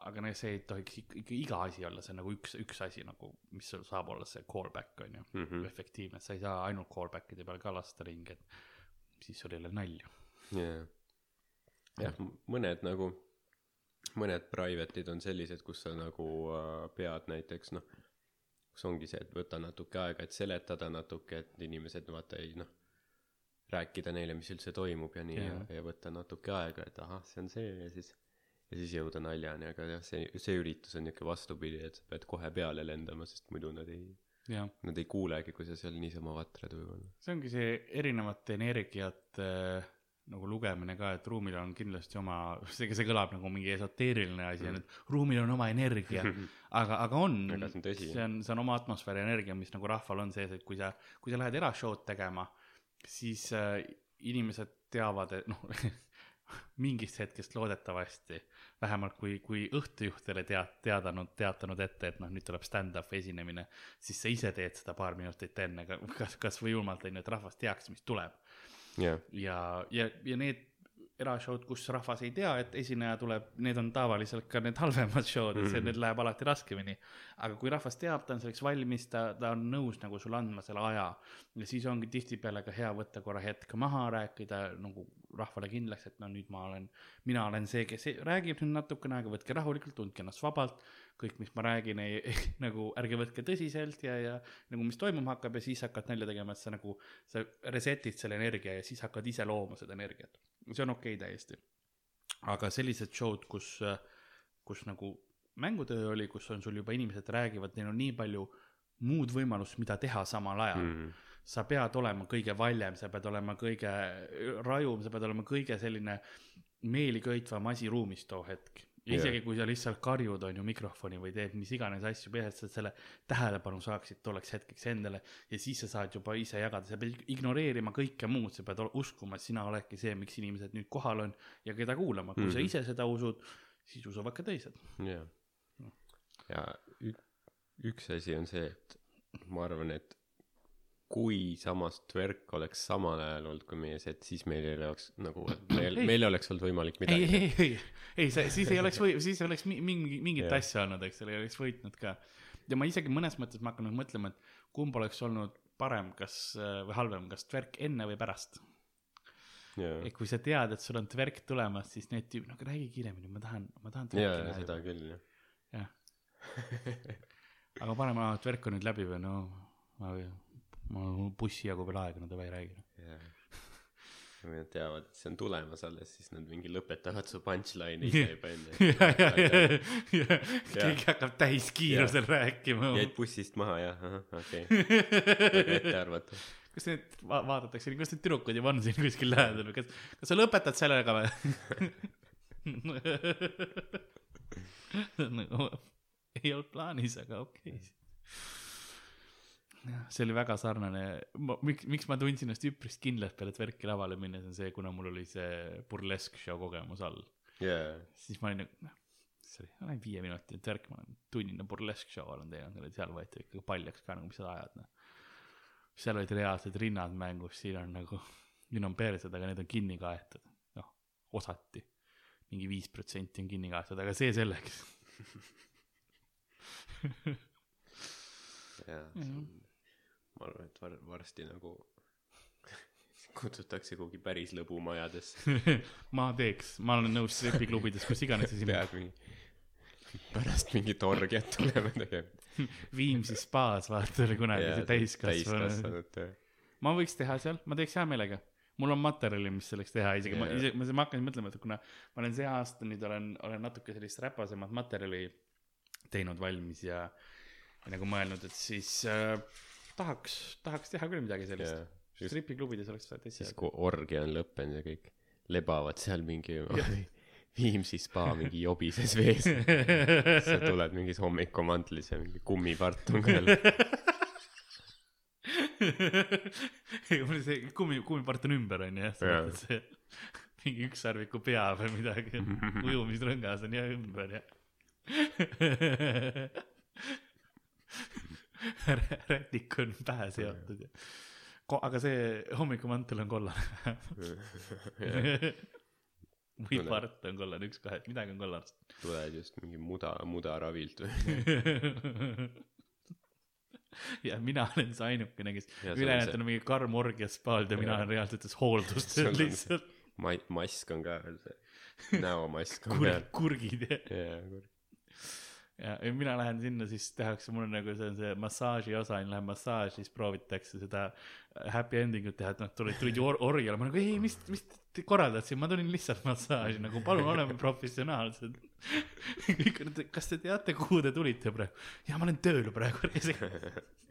aga no see ei tohiks ikka, iga asi olla, see on nagu üks, üks asi nagu, mis sul saab olla see callback on ju Mm -hmm. efektiivne, sa ei saa ainult callback'ide peal ka lasta ringi, et siis sul ei ole nalja. yeah. jah, mõned nagu, mõned private'id on sellised, kus sa nagu äh, pead näiteks noh, kus ongi see, et võta natuke aega, et seletada natuke, et inimesed vaata ei noh, rääkida neile, mis üldse toimub ja nii ja, Jaa. ja võtta natuke aega, et ahah, see on see ja siis ja siis jõuda naljani, aga jah, see, see üritus on niisugune vastupidi, et sa pead kohe peale lendama, sest muidu nad ei, nad ei kuulegi, kui sa seal niisama vatrad võib-olla. see ongi see erinevate energiate äh, nagu lugemine ka, et ruumil on kindlasti oma, see, see kõlab nagu mingi esoteeriline asi on, et ruumil on oma energia, [LAUGHS] aga, aga on, see on see on, oma atmosfääri energia, mis nagu rahval on sees, et kui sa, kui sa lähed erashow'd tegema, siis äh, inimesed teavad, et noh, [LAUGHS] mingist hetkest loodetavasti, vähemalt kui, kui õhtujuht ei ole tead-, teadanud, teatanud ette, et noh, nüüd tuleb stand-up esinemine, siis sa ise teed seda paar minutit enne, kas, kas või julmalt on ju, et rahvas teaks, mis tuleb. jah, ja, ja, ja need erashow'd, kus rahvas ei tea, et esineja tuleb, need on tavaliselt ka need halvemad show'd, et see, need läheb alati raskemini. aga kui rahvas teab, ta on selleks valmis, ta, ta on nõus nagu sulle andma selle aja ja siis ongi tihtipeale ka hea võtta korra hetk maha, rääkida nagu rahvale kindlaks, et no nüüd ma olen, mina olen see, kes räägib nüüd natukene aega, võtke rahulikult, tundke ennast vabalt. kõik, mis ma räägin, [LAUGHS] ei, nagu ärge võtke tõsiselt ja, ja nagu mis toimuma hakkab ja siis hakkad nalja tegema, et sa nagu, sa reset'id selle energia ja siis hakkad ise looma seda energiat. see on okei okay, täiesti. aga sellised show'd, kus, kus nagu mängutöö oli, kus on sul juba inimesed räägivad, neil on nii palju muud võimalust, mida teha samal ajal mm.. mm. sa pead olema kõige valjem, sa pead olema kõige rajum, sa pead olema kõige selline meeliköitvam asi ruumis too hetk. Ja isegi kui sa lihtsalt karjud, on ju, mikrofoni või teed mis iganes asju, peaasi, et sa selle tähelepanu saaksid tolleks hetkeks endale ja siis sa saad juba ise jagada, sa pead ignoreerima kõike muud, sa pead uskuma, et sina oledki see, miks inimesed nüüd kohal on ja keda kuulama, kui mm -hmm. Mhm. sa ise seda usud, siis usuvad ka teised. jah. ja ük-, üks asi on see, et ma arvan, et kui samas tverk oleks samal ajal olnud kui meie set, siis meil ei oleks nagu, [CLEARS THROAT] meil, Ei. meil ei oleks olnud võimalik ei, midagi ei, ei, ei, see, siis ei oleks või, [LAUGHS] siis ei oleks mi- mingi, mingit Jah. asja olnud, eks ole, ei oleks võitnud ka. ja ma isegi mõnes mõttes ma hakkan nüüd mõtlema, et kumb oleks olnud parem, kas või halvem, kas tverk enne või pärast. et kui sa tead, et sul on tverk tulemas, siis need tüübid, no aga räägi kiiremini, ma tahan, ma tahan tverki ja näha seda küll jah. jah, aga parem, aa, tverk on nüüd läbi või no ma, ma bussi jagu veel aega, no davai räägi. jah. kui nad teavad, et see on tulemas alles, siis nad mingi lõpetavad su punchline'i ise juba enne. [LAUGHS] keegi hakkab täiskiirusel rääkima. jäid bussist maha jah, ahah, okei okay.. ettearvatav. kas need va vaadatakse, kas need tüdrukud juba on siin kuskil lähedal või kas, kas sa lõpetad sellega või? [LAUGHS] [LAUGHS] ei olnud plaanis, aga okei okay.. jah, see oli väga sarnane, miks, miks ma tundsin ennast üpris kindlalt peale Tverki lavale minnes on see, kuna mul oli see burlesk show kogemus all, jaa, siis ma olin nagu, noh, see oli, ma olen viieminutiline Tverk, ma olen tunnine burlesk show olen teinud, seal võeti ikka paljaks ka nagu, mis sa ajad, noh. seal olid reaalsed rinnad mängus, siin on nagu, siin on persed, aga need on kinni kaetud, noh, osati. mingi viis protsenti on kinni kaetud, aga see selleks. [LAUGHS] jaa. Mhm. Ma arvan, et var-, varsti nagu [LAUGHS] kutsutakse kuhugi päris lõbumajadesse. [LAUGHS] ma teeks, ma olen nõus stripiklubides, kus iganes [LAUGHS] siin pead mingi, pärast mingit orgiat tulema tegema. Viimsi spaas, vaata oli kunagi see täiskasvanu. täiskasvanud, ma võiks teha seal, ma teeks hea meelega. mul on materjali, mis selleks teha, isegi ma Jaa. ise, ma, ma hakkasin mõtlema, et kuna ma olen see aasta nüüd olen, olen natuke sellist räpasemat materjali teinud valmis ja, ja nagu mõelnud, et siis äh, tahaks, tahaks teha küll midagi sellist. Stripiklubides oleks täitsa siis kui orgia on lõppenud ja kõik lebavad seal mingi [LAUGHS] Viimsi spa mingi jobises [LAUGHS] vees. sa tuled mingis hommikumantlis ja mingi kummipart on ka veel. ei, mul see kummi, kummipart on ümber, onju, jah, Jaa. et see [LAUGHS] mingi ükssarviku pea või midagi, ujumisrõngas on jah ümber ja [LAUGHS] rätik on pähe seotud ja Ko-, aga see hommikumantel on kollane [LAUGHS] või part on kollane, üks kahe, midagi on kollast. tuled just mingi muda, mudaravilt või? [LAUGHS] ja mina olen see ainukene, kes ülejäänud on mingi karm orgias spaald ja mina olen reaalsetes hooldustes on lihtsalt ma-, mask on ka veel see, näomask on peal., kurgid ja, jaa, kurg. Ja mina lähen sinna, siis tehakse, mul on nagu see on see massaaži osa, lähen massaaži, siis proovitakse seda happy ending ut teha, et noh, tulid, tulid ju or- orjale, ma nagu ei, mis, mis te korraldate siin, ma tulin lihtsalt massaaži, nagu palun oleme professionaalsed. [LAUGHS] kõik on, et kas te teate, kuhu te tulite praegu? ja ma olen tööl praegu. [LAUGHS]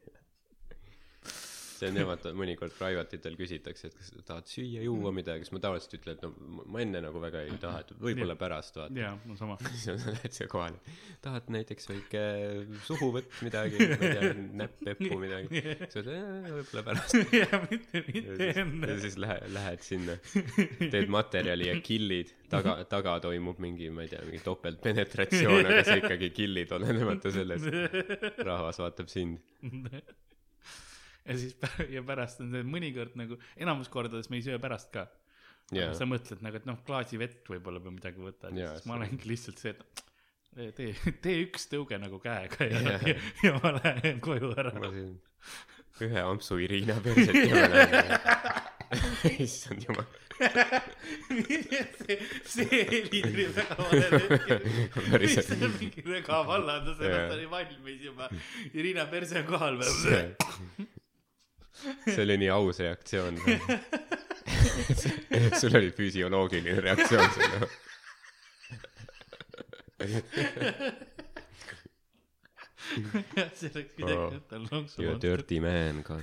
see on jah, vaata mõnikord private itel küsitakse, et kas tahad süüa, juua midagi, siis ma tavaliselt ütlen, et no ma- enne nagu väga ei taha, et võib-olla pärast vaata. jaa, no sama. [LAUGHS] siis sa lähed siia kohale, tahad näiteks väike suhuvõtt midagi, ma ei tea, näpp-peppu midagi. sa ütled, võib-olla pärast. [LAUGHS] ja mitte, mitte enne ja. siis lähe-, lähed sinna, [LAUGHS] teed materjali ja kill'id, taga, taga toimub mingi, ma ei tea, mingi topeltpenetratsioon, aga sa ikkagi kill'id, olenemata sellest. rahvas vaatab sind. [LAUGHS] ja siis ja pärast on see mõnikord nagu enamus kordades me ei söö pärast ka. Jaa, sa mõtled nagu et noh klaasi vett võib-olla või midagi võtad Jaa, siis ma olengi lihtsalt see et tee tee üks tõuge nagu käega ja, Jaa. [LAUGHS] ja, ja ma lähen koju ära. Ma siin ühe ampsu Irina perset ja ma lähen. issand jumal, [LAUGHS] see see heli tuli väga valel hetkel lihtsalt mingi rega vallandas ennast oli valmis juba? Irina perse on kohal veel see oli nii aus reaktsioon. [LAUGHS] sul oli füsioloogiline reaktsioon selle. [LAUGHS] see oleks midagi Oh. You lonksu dirty man, Karl.